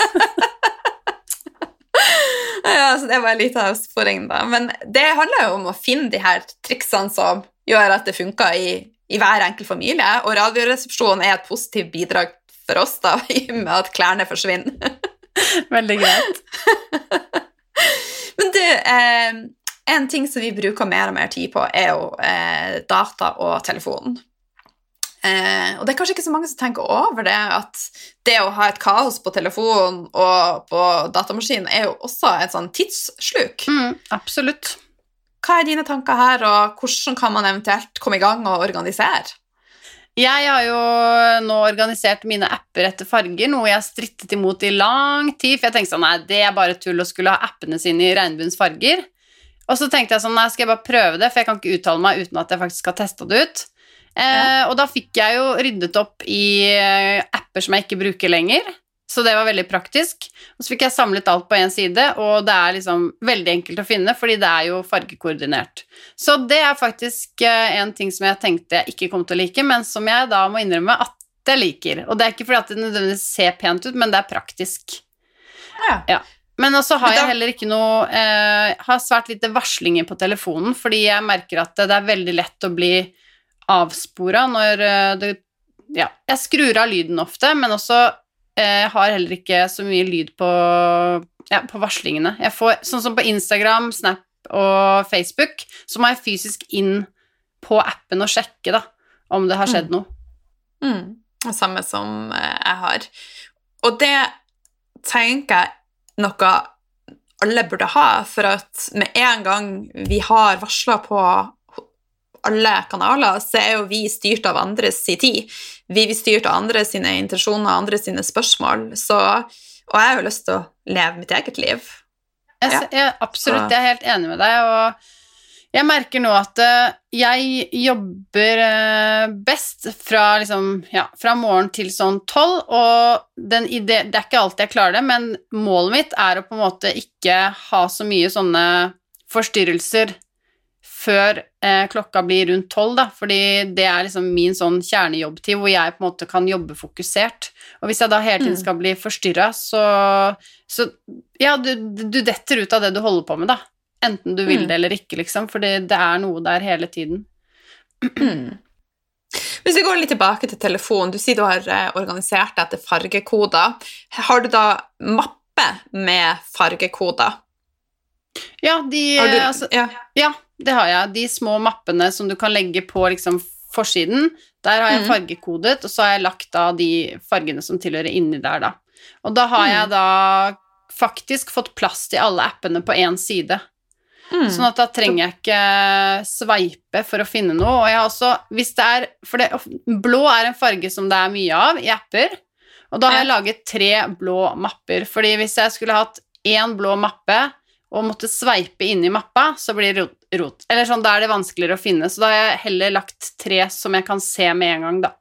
Ja, så det var en liten avsporing, da. Men det handler jo om å finne de her triksene som gjør at det funker i, i hver enkelt familie, og Radioresepsjonen er et positivt bidrag for oss da, i og med at klærne forsvinner.
Veldig greit.
Men du, eh, en ting som vi bruker mer og mer tid på, er jo eh, data og telefon. Eh, og det er kanskje ikke så mange som tenker over det, at det å ha et kaos på telefon og på datamaskin er jo også et sånn tidssluk.
Mm, absolutt.
Hva er dine tanker her, og hvordan kan man eventuelt komme i gang og organisere?
Jeg har jo nå organisert mine apper etter farger, noe jeg har strittet imot i lang tid. For jeg tenkte sånn, nei, det er bare tull å skulle ha appene sine i regnbuens farger. Og så tenkte jeg sånn, nei, skal jeg bare prøve det, for jeg kan ikke uttale meg uten at jeg faktisk har testa det ut. Eh, og da fikk jeg jo ryddet opp i eh, apper som jeg ikke bruker lenger. Så det var veldig praktisk. Og så fikk jeg samlet alt på én side, og det er liksom veldig enkelt å finne, fordi det er jo fargekoordinert. Så det er faktisk eh, en ting som jeg tenkte jeg ikke kom til å like, men som jeg da må innrømme at jeg liker. Og det er ikke fordi at det nødvendigvis ser pent ut, men det er praktisk.
Ja.
ja. Men også har jeg heller ikke noe eh, Har svært lite varslinger på telefonen, fordi jeg merker at det er veldig lett å bli avspora når eh, det Ja, jeg skrur av lyden ofte, men også eh, har heller ikke så mye lyd på, ja, på varslingene. Jeg får, sånn som på Instagram, Snap og Facebook, så må jeg fysisk inn på appen og sjekke da, om det har skjedd mm. noe.
Mm. Samme som eh, jeg har. Og det tenker jeg noe alle burde ha, for at med en gang vi har varsla på alle kanaler, så er jo vi styrt av andres tid. Vi blir styrt av andre sine intensjoner, andre sine spørsmål. Så, og jeg har jo lyst til å leve mitt eget liv.
Ja. Jeg, absolutt, jeg er helt enig med deg. og jeg merker nå at eh, jeg jobber eh, best fra, liksom, ja, fra morgen til sånn tolv, og ide, det er ikke alltid jeg klarer det, men målet mitt er å på en måte ikke ha så mye sånne forstyrrelser før eh, klokka blir rundt tolv, da, fordi det er liksom min sånn kjernejobbtid hvor jeg på en måte kan jobbe fokusert. Og hvis jeg da hele tiden
Mm.
skal bli forstyrra, så, så Ja, du, du detter ut av det du holder på med, da. Enten du vil
Mm.
det eller ikke, liksom, fordi det er noe der hele tiden.
Hvis vi går litt tilbake til telefonen, du sier du har eh, organisert deg etter fargekoder. Har du da mappe med fargekoder?
Ja, de
du,
altså,
ja.
Ja, det har jeg. De små mappene som du kan legge på liksom forsiden, der har jeg
Mhm.
fargekodet, og så har jeg lagt da de fargene som tilhører inni der, da. Og da har
Mhm.
jeg da faktisk fått plass til alle appene på én side.
Mm.
Sånn at da trenger jeg ikke sveipe for å finne noe. Og jeg har også, hvis det er For det, blå er en farge som det er mye av i apper, og da har jeg laget tre blå mapper. Fordi hvis jeg skulle hatt én blå mappe og måtte sveipe i mappa, så blir det rot. Eller sånn, da er det vanskeligere å finne. Så da har jeg heller lagt tre som jeg kan se med en gang, da.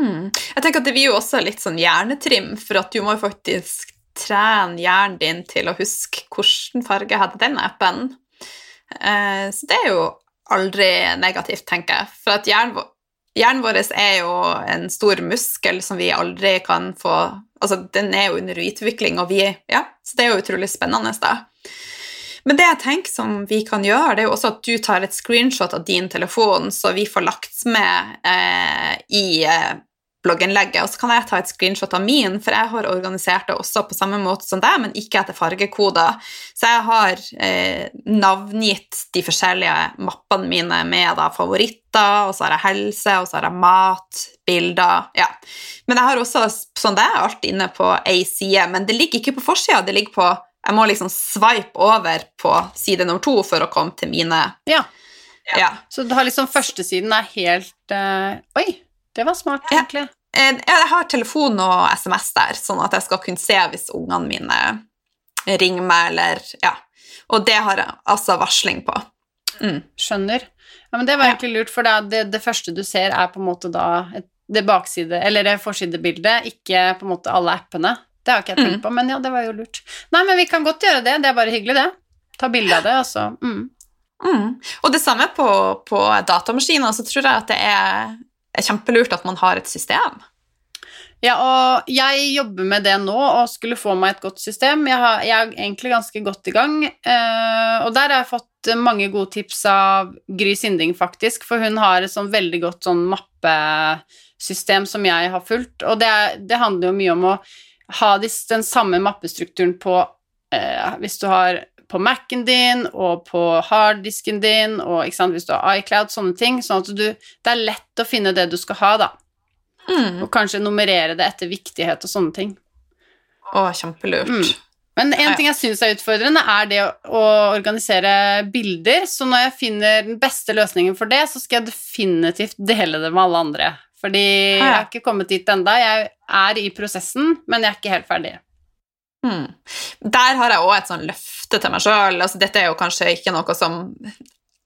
Mm. Jeg tenker at det blir jo også litt sånn hjernetrim, for at du må jo faktisk trene hjernen din til å huske hvilken farge hadde den appen. Eh, så det er jo aldri negativt, tenker jeg. For at hjernen, hjernen vår er jo en stor muskel som vi aldri kan få Altså, den er jo under utvikling, og vi Ja, så det er jo utrolig spennende, da. Men det jeg tenker som vi kan gjøre, det er jo også at du tar et screenshot av din telefon, så vi får lagt med eh, i eh, blogginnlegget, og så kan jeg ta et screenshot av min, for jeg har organisert det også på samme måte som deg, men ikke etter fargekoder. Så jeg har eh, navngitt de forskjellige mappene mine med da, favoritter, og så har jeg helse, og så har jeg mat, bilder, ja. Men jeg har også, sånn det alt inne på ei side, men det ligger ikke på forsida, det ligger på jeg må liksom swipe over på side nummer to for å komme til mine
Ja.
Ja.
Så du har liksom førstesiden er helt uh, Oi, det var smart, egentlig.
Ja. Jeg har telefon og SMS der, sånn at jeg skal kunne se hvis ungene mine ringer meg, eller Ja. Og det har jeg altså varsling på. Mm.
Skjønner. Ja, men det var egentlig lurt, for det, det, det første du ser, er på en måte da et, det bakside, eller det forsidebildet, ikke på en måte alle appene. Det har ikke jeg tenkt
Mm.
på, men ja, det var jo lurt. Nei, men vi kan godt gjøre det, det er bare hyggelig, det. Ta bilde av det, og så mm.
Mm. Og det samme på, på datamaskiner, så tror jeg at det er, er kjempelurt at man har et system.
Ja, og jeg jobber med det nå, og skulle få meg et godt system. Jeg, har, jeg er egentlig ganske godt i gang, Uh, og der har jeg fått mange gode tips av Gry Sinding, faktisk, for hun har et sånn veldig godt sånn mappesystem som jeg har fulgt, og det, det handler jo mye om å ha den samme mappestrukturen på eh, Hvis du har på Mac-en din og på harddisken din, og sant, hvis du har iCloud, sånne ting, sånn at du, det er lett å finne det du skal ha, da.
Mm.
Og kanskje nummerere det etter viktighet og sånne ting.
Å, kjempelurt.
Mm. Men en ting jeg syns er utfordrende, er det å organisere bilder. Så når jeg finner den beste løsningen for det, så skal jeg definitivt dele det med alle andre. Fordi jeg har ikke kommet dit enda. Jeg er i prosessen, men jeg er ikke helt ferdig.
Mm. Der har jeg òg et sånn løfte til meg sjøl. Altså, dette er jo kanskje ikke noe som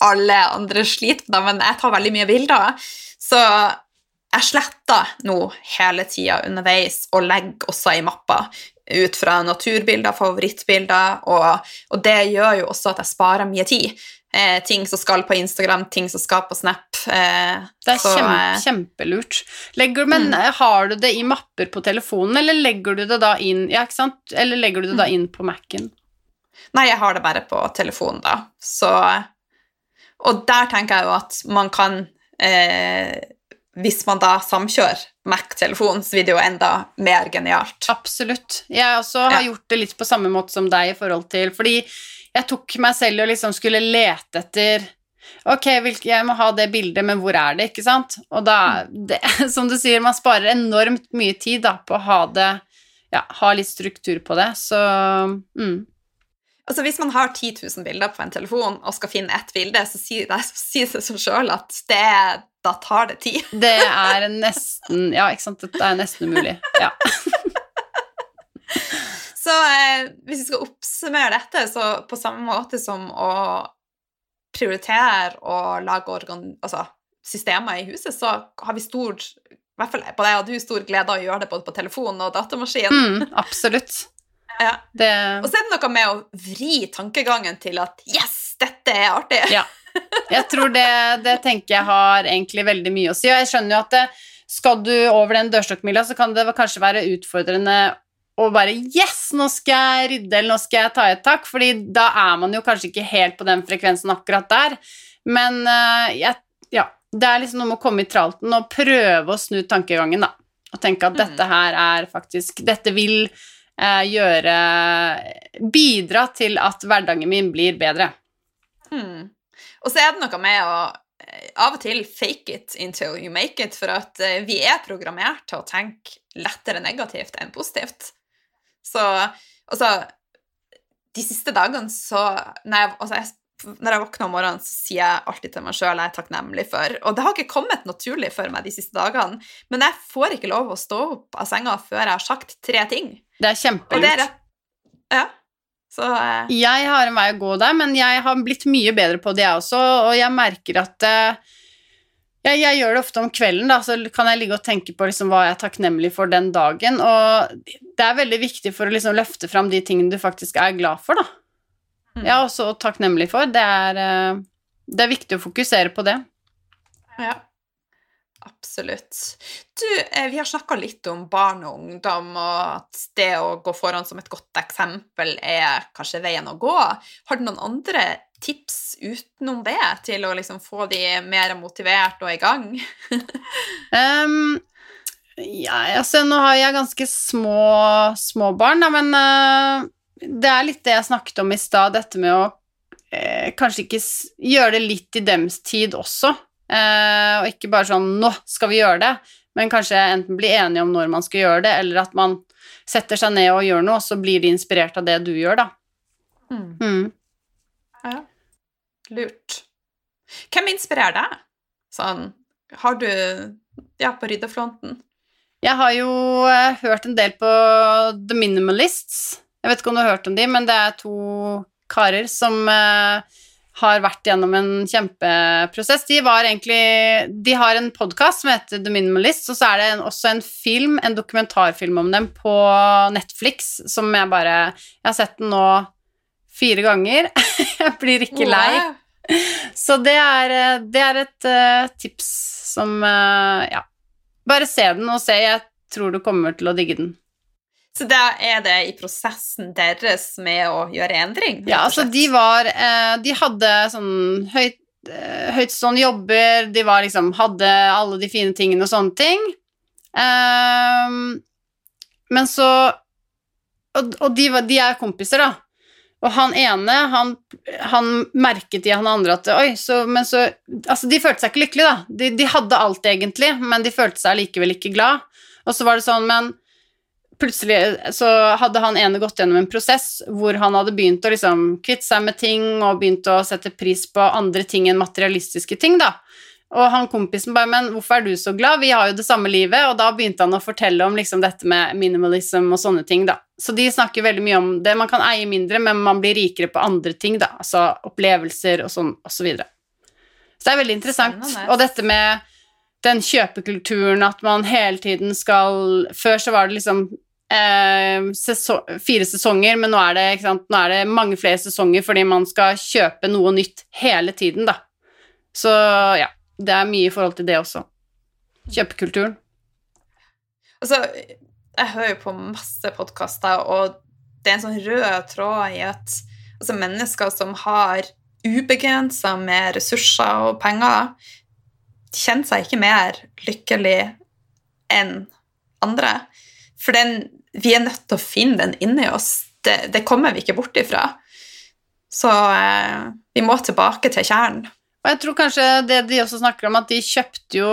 alle andre sliter med, men jeg tar veldig mye bilder. Så jeg sletter nå hele tida underveis og legger også i mappa ut fra naturbilder, favorittbilder, og, og det gjør jo også at jeg sparer mye tid. Eh, ting som skal på Instagram, ting som skal på Snap. Eh,
Det er
så,
kjempe,
eh,
kjempelurt. Legger, men
Mm.
har du det i mapper på telefonen, eller legger du det da inn Ja? Eller legger du det
Mm.
da inn på Mac-en?
Nei, jeg har det bare på telefonen, da. Så Og der tenker jeg jo at man kan eh, Hvis man da samkjører Mac-telefon, så blir det jo enda mer genialt.
Absolutt. Jeg også har
Ja.
gjort det litt på samme måte som deg i forhold til Fordi jeg tok meg selv og liksom skulle lete etter Ok, jeg må ha det bildet, men hvor er det, ikke sant? Og da, det, som du sier, man sparer enormt mye tid da på å ha det Ja, ha litt struktur på det, så mm.
Altså Hvis man har 10 000 bilder på en telefon og skal finne ett bilde, så sier det, så sier det seg sjøl at det, da tar det tid.
Det er nesten Ja, ikke sant, det er nesten umulig. Ja.
Så eh, hvis vi skal oppsummere dette, så på samme måte som å prioritere og lage organ, altså, systemer i huset, så har vi stor i hvert fall på deg og du stor glede av å gjøre det både på telefon og datamaskin.
Mm, absolutt.
Ja.
Det
Og så er det noe med å vri tankegangen til at yes, dette er artig.
Ja. Jeg tror det, det tenker jeg har egentlig veldig mye å si, og jeg skjønner jo at det, skal du over den dørstokkmila, så kan det kanskje være utfordrende å bare Yes, nå skal jeg rydde, eller nå skal jeg ta et tak, fordi da er man jo kanskje ikke helt på den frekvensen akkurat der. Men uh, jeg, ja, det er liksom noe med å komme i tralten og prøve å snu tankegangen, da. Og tenke at mm. dette her er faktisk Dette vil uh, gjøre Bidra til at hverdagen min blir bedre.
Mm. Og så er det noe med å eh, av og til fake it until you make it, for at vi er programmert til å tenke lettere negativt enn positivt. Så altså De siste dagene så Når jeg, altså, jeg når jeg våkner om morgenen, så sier jeg alltid til meg sjøl jeg er takknemlig for Og det har ikke kommet naturlig for meg de siste dagene, men jeg får ikke lov å stå opp av senga før jeg har sagt tre ting.
Det er kjempelurt.
Ja. Så, eh.
Jeg har en vei å gå der, men jeg har blitt mye bedre på det, jeg også, og jeg merker at eh, jeg, jeg, gjør det ofte om kvelden, da, så kan jeg ligge og tenke på liksom, hva jeg er takknemlig for den dagen. Og det er veldig viktig for å liksom, løfte fram de tingene du faktisk er glad for, da. Mm. Er også takknemlig for. Det er, eh, det er viktig å fokusere på det.
Ja. Absolutt. Du, eh, vi har snakka litt om barn og ungdom, og at det å gå foran som et godt eksempel er kanskje veien å gå. Har du noen andre tips utenom det til å liksom få de mer motivert og i gang?
um, ja, altså nå har jeg ganske små, små barn, da, men uh, det er litt det jeg snakket om i stad, dette med å uh, kanskje ikke gjøre det litt i dems tid også. Uh, og ikke bare sånn 'nå skal vi gjøre det', men kanskje enten bli enige om når man skal gjøre det, eller at man setter seg ned og gjør noe, og så blir de inspirert av det du gjør, da. Mm. Mm.
Ja. Lurt. Hvem inspirerer deg? Sånn Har du Ja, på ryddefronten?
Jeg har jo uh, hørt en del på The Minimalists. Jeg vet ikke om du har hørt om de, men det er to karer som uh, har vært gjennom en kjempeprosess. De egentlig De har en podkast som heter The Minimalist, og så er det en, også en film, en dokumentarfilm om dem på Netflix, som jeg bare Jeg har sett den nå fire ganger. jeg blir ikke lei. Så det er, eh, det er et uh, tips som uh, Ja. Bare se den og se. Jeg tror du kommer til å digge den.
Så da er det i prosessen deres med å gjøre endring?
Ja, altså de var uh, De hadde sånn høyt høytstående jobber, de var liksom Hadde alle de fine tingene og sånne ting. Um, men så Og, og de, de, er kompiser, da. Og han ene, han, han merket i han andre at Oi, så Men så Altså, de følte seg ikke lykkelige, da. De, de hadde alt, egentlig, men de følte seg likevel ikke glad. Og så var det sånn, men plutselig så hadde han ene gått gjennom en prosess hvor han hadde begynt å liksom kvitte seg med ting og begynt å sette pris på andre ting enn materialistiske ting, da. Og han kompisen bare 'Men hvorfor er du så glad? Vi har jo det samme livet.' Og da begynte han å fortelle om liksom dette med minimalism og sånne ting, da. Så de snakker veldig mye om det. Man kan eie mindre, men man blir rikere på andre ting, da. Altså opplevelser og sånn, og så videre. Så det er veldig interessant. Spennende. Og dette med den kjøpekulturen at man hele tiden skal Før så var det liksom eh, sesong, fire sesonger, men nå er, det, nå er det mange flere sesonger fordi man skal kjøpe noe nytt hele tiden, da. Så ja det er mye i forhold til det også. Kjøpekulturen.
Altså, jeg hører jo på masse podkaster, og det er en sånn rød tråd i at altså, mennesker som har ubegrensa med ressurser og penger, kjenner seg ikke mer lykkelig enn andre. For den, vi er nødt til å finne den inni oss. Det, det kommer vi ikke bort ifra. Så eh, vi må tilbake til kjernen.
Og jeg tror kanskje det de også snakker om, at de kjøpte jo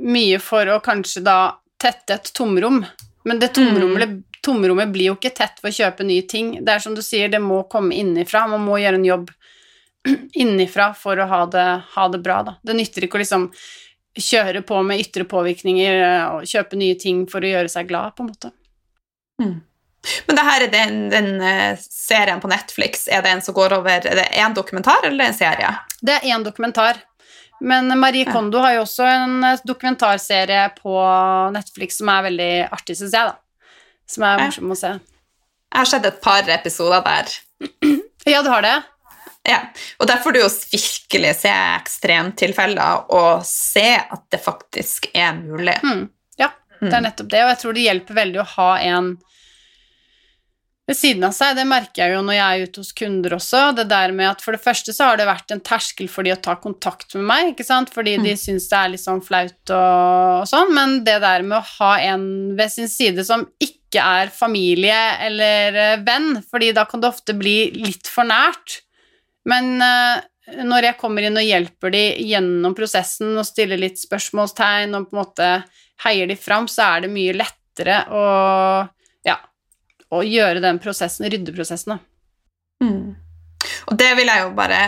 mye for å kanskje da tette et tomrom. Men det tomrommet, mm. tomrommet blir jo ikke tett ved å kjøpe nye ting. Det er som du sier, det må komme innifra. Man må gjøre en jobb innifra for å ha det, ha det bra, da. Det nytter ikke å liksom kjøre på med ytre påvirkninger og kjøpe nye ting for å gjøre seg glad, på en måte.
Mm. Men det her er den, den uh, serien på Netflix, er det en som går over Er det én dokumentar eller en serie?
Det er én dokumentar. Men Marie Kondo har jo også en eh, dokumentarserie på Netflix som er veldig artig, syns jeg, da. Som er morsom å se.
Jeg har sett et par episoder der.
Ja, du har det?
Ja, og der får du jo virkelig se ekstremtilfeller og se at det faktisk er mulig.
Mm. Ja, det er nettopp det, og jeg tror det hjelper veldig å ha en ved siden av seg. Det merker jeg jo når jeg er ute hos kunder også. Det der med at For det første så har det vært en terskel for de å ta kontakt med meg, ikke sant? fordi de syns det er litt sånn flaut og, og sånn, men det der med å ha en ved sin side som ikke er familie eller eh, venn, fordi da kan det ofte bli litt for nært. Men eh, når jeg kommer inn og hjelper de gjennom prosessen og stiller litt spørsmålstegn og på en måte heier de fram, så er det mye lettere å å gjøre den prosessen, ryddeprosessen, da.
Mm. Og det vil jeg jo bare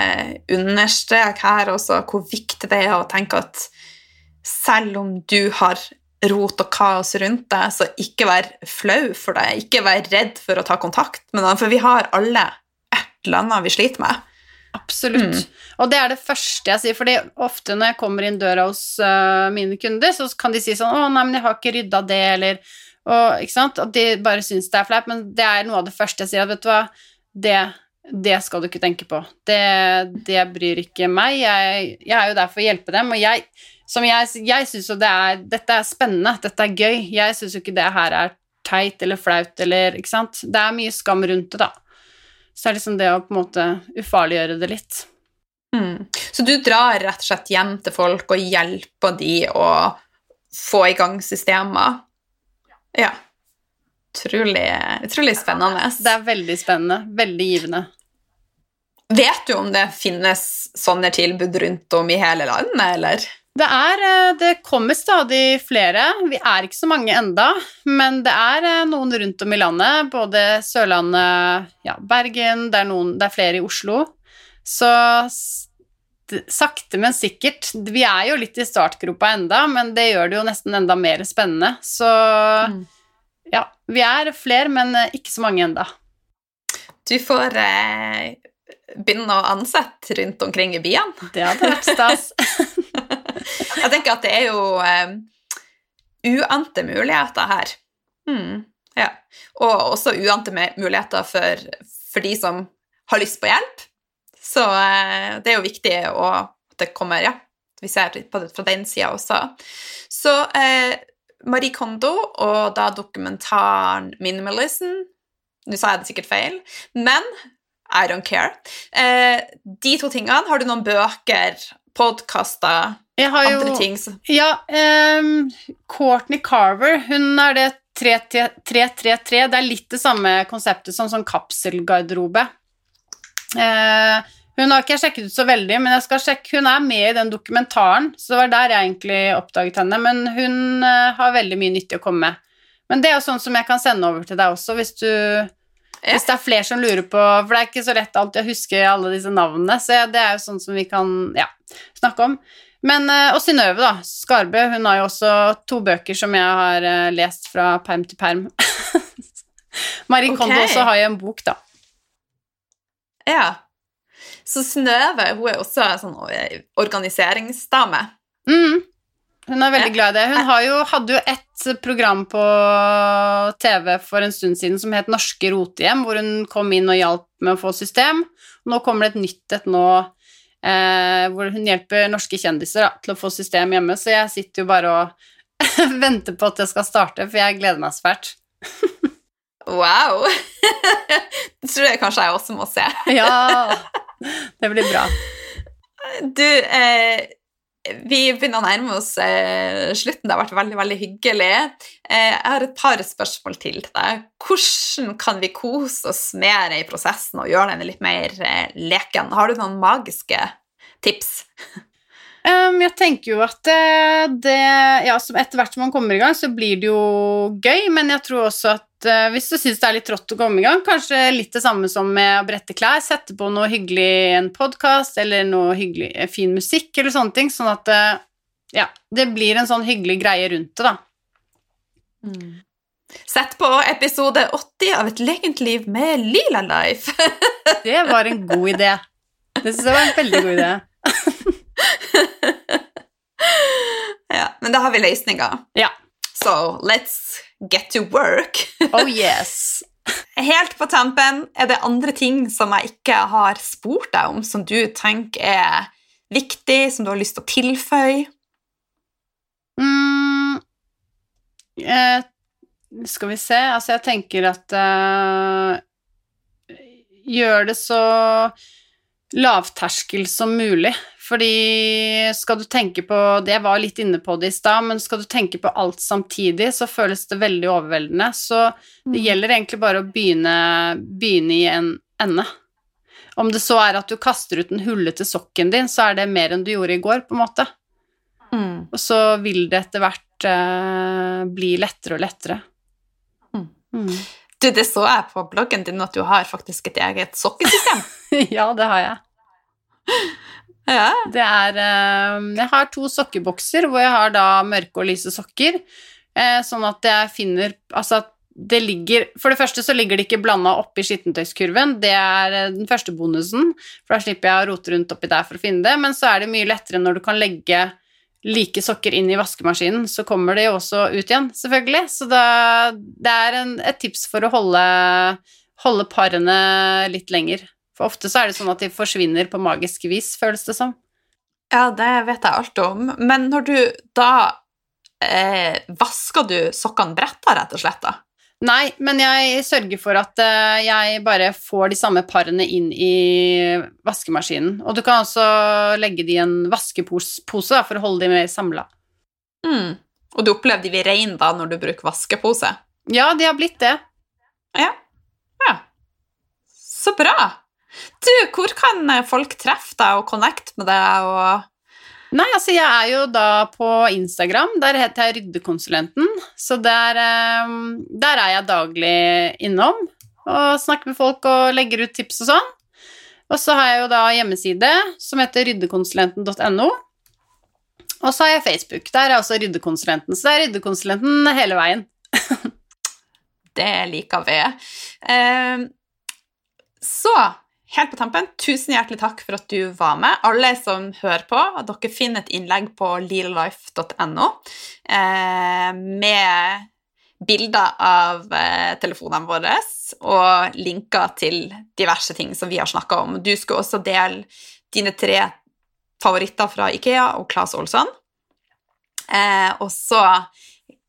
understreke her også, hvor viktig det er å tenke at selv om du har rot og kaos rundt deg, så ikke vær flau for det. Ikke vær redd for å ta kontakt med noen, for vi har alle et eller annet vi sliter med.
Absolutt.
Mm.
Og det er det første jeg sier, fordi ofte når jeg kommer inn døra hos uh, mine kunder, så kan de si sånn 'Å, nei, men jeg har ikke rydda det', eller og, ikke sant? At de bare syns det er flaut, men det er noe av det første jeg sier. at vet du hva, det, det skal du ikke tenke på. Det, det bryr ikke meg. Jeg, jeg, er jo der for å hjelpe dem, og jeg, som jeg, jeg syns jo det er Dette er spennende, dette er gøy. Jeg syns jo ikke det her er teit eller flaut eller Ikke sant. Det er mye skam rundt det, da. Så det er liksom det å på en måte ufarliggjøre det litt.
Mm. Så du drar rett og slett hjem til folk og hjelper de å få i gang systemer? Ja. Utrolig, utrolig spennende.
Det er veldig spennende. Veldig givende.
Vet du om det finnes sånne tilbud rundt om i hele landet, eller?
Det, er, det kommer stadig flere. Vi er ikke så mange enda, men det er noen rundt om i landet. Både Sørlandet, ja, Bergen, det er, noen, det er flere i Oslo. Så sakte, men sikkert. Vi er jo litt i startgropa enda, men det gjør det jo nesten enda mer spennende. Så mm. ja, vi er flere, men ikke så mange enda.
Du får eh, begynne å ansette rundt omkring i byene.
Det hadde vært stas.
Jeg tenker at det er jo eh, uante muligheter her. Mm, ja. Og også uante muligheter for, for de som har lyst på hjelp så eh, det er jo viktig å, at det kommer Ja, vi ser på det fra den sida også. Så eh, Marie Kondo og da dokumentaren 'Minimalism' Nå sa jeg det sikkert feil, men I don't care. Eh, de to tingene Har du noen bøker, podkaster, andre ting?
Ja, um, Courtney Carver, hun er det 333. Det er litt det samme konseptet som sånn kapselgarderobe. Eh, hun har ikke jeg sjekket ut så veldig, men jeg skal sjekke, hun er med i den dokumentaren, så det var der jeg egentlig oppdaget henne. Men hun uh, har veldig mye nyttig å komme med. Men det er jo sånn som jeg kan sende over til deg også, hvis du ja. Hvis det er flere som lurer på For det er ikke så lett alltid å huske alle disse navnene, så det er jo sånn som vi kan ja, snakke om. Men, uh, og Synnøve, da. Skarbø. Hun har jo også to bøker som jeg har uh, lest fra perm til perm. Marie okay. Kondo også har jo en bok, da.
Ja. Så Snøve hun er også en sånn organiseringsdame.
Mm. Hun er veldig glad i det. Hun jo, hadde jo et program på TV for en stund siden som het Norske rotehjem, hvor hun kom inn og hjalp med å få system. Nå kommer det et nytt et nå eh, hvor hun hjelper norske kjendiser da, til å få system hjemme, så jeg sitter jo bare og venter på at det skal starte, for jeg gleder meg svært.
wow! det tror jeg kanskje jeg også må se.
ja. Det blir bra.
Du, eh, vi begynner å nærme oss eh, slutten. Det har vært veldig veldig hyggelig. Eh, jeg har et par spørsmål til deg. Hvordan kan vi kose oss mer i prosessen og gjøre den litt mer eh, leken? Har du noen magiske tips?
Um, jeg tenker jo at det, det Ja, etter hvert som man kommer i gang, så blir det jo gøy, men jeg tror også at uh, hvis du syns det er litt rått å komme i gang, kanskje litt det samme som med å brette klær, sette på noe hyggelig, en podkast eller noe hyggelig, eh, fin musikk eller sånne ting, sånn at uh, ja, det blir en sånn hyggelig greie rundt det, da.
Mm. Sett på episode 80 av Et lekent liv med Lila Life.
det var en god idé. Det syns jeg var en veldig god idé.
ja, men da har vi løsninger.
Ja.
So let's get to work.
oh yes.
Helt på tampen, er det andre ting som jeg ikke har spurt deg om, som du tenker er viktig, som du har lyst til å tilføye?
Mm, eh, skal vi se Altså, jeg tenker at eh, Gjør det så lavterskel som mulig. Fordi skal du tenke på det Jeg var litt inne på det i stad, men skal du tenke på alt samtidig, så føles det veldig overveldende. Så det gjelder egentlig bare å begynne, begynne i en ende. Om det så er at du kaster ut den hullete sokken din, så er det mer enn du gjorde i går, på en måte.
Mm.
Og så vil det etter hvert eh, bli lettere og lettere.
Mm.
Mm.
Du, det så jeg på bloggen din at du har faktisk et eget sokkesystem.
ja, det har jeg.
Ja.
Det er eh, Jeg har to sokkebokser hvor jeg har da mørke og lyse sokker, eh, sånn at jeg finner Altså at det ligger For det første så ligger det ikke blanda oppi skittentøyskurven, det er eh, den første bonusen, for da slipper jeg å rote rundt oppi der for å finne det, men så er det mye lettere når du kan legge like sokker inn i vaskemaskinen, så kommer de også ut igjen, selvfølgelig. Så da, det er en, et tips for å holde, holde parene litt lenger. For ofte så er det sånn at de forsvinner på magisk vis, føles det som.
ja, det vet jeg alt om. Men når du da eh, Vasker du sokkene bretta, rett og slett? da?
Nei, men jeg sørger for at eh, jeg bare får de samme parene inn i vaskemaskinen. Og du kan også legge de i en vaskepose da, for å holde de mer samla.
Mm. Og du opplever de vil reine da når du bruker vaskepose?
Ja, de har blitt det.
Ja. ja. Så bra. Du, hvor kan folk treffe deg og connecte med deg og
Nei, altså jeg er jo da på Instagram, der heter jeg Ryddekonsulenten, så der, eh, der er jeg daglig innom og snakker med folk og legger ut tips og sånn. Og så har jeg jo da hjemmeside som heter ryddekonsulenten.no. Og så har jeg Facebook, der er også Ryddekonsulenten, så det er Ryddekonsulenten hele veien.
Det liker vi. Eh, så helt på tampen, tusen hjertelig takk for at du var med. Alle som hører på, dere finner et innlegg på lilalife.no eh, med bilder av eh, telefonene våre og linker til diverse ting som vi har snakka om. Du skal også dele dine tre favoritter fra Ikea og Claes Olsson. Eh, og så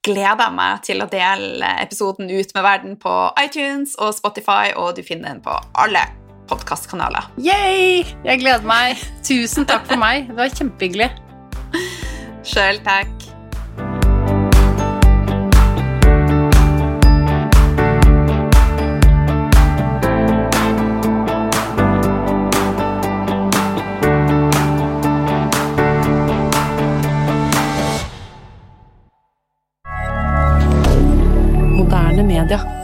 gleder jeg meg til å dele episoden ut med verden på iTunes og Spotify, og du finner den på alle podkastkanaler.
Yay! Jeg gleder meg. Tusen takk for meg. Det var kjempehyggelig.
Sjøl takk.
Media.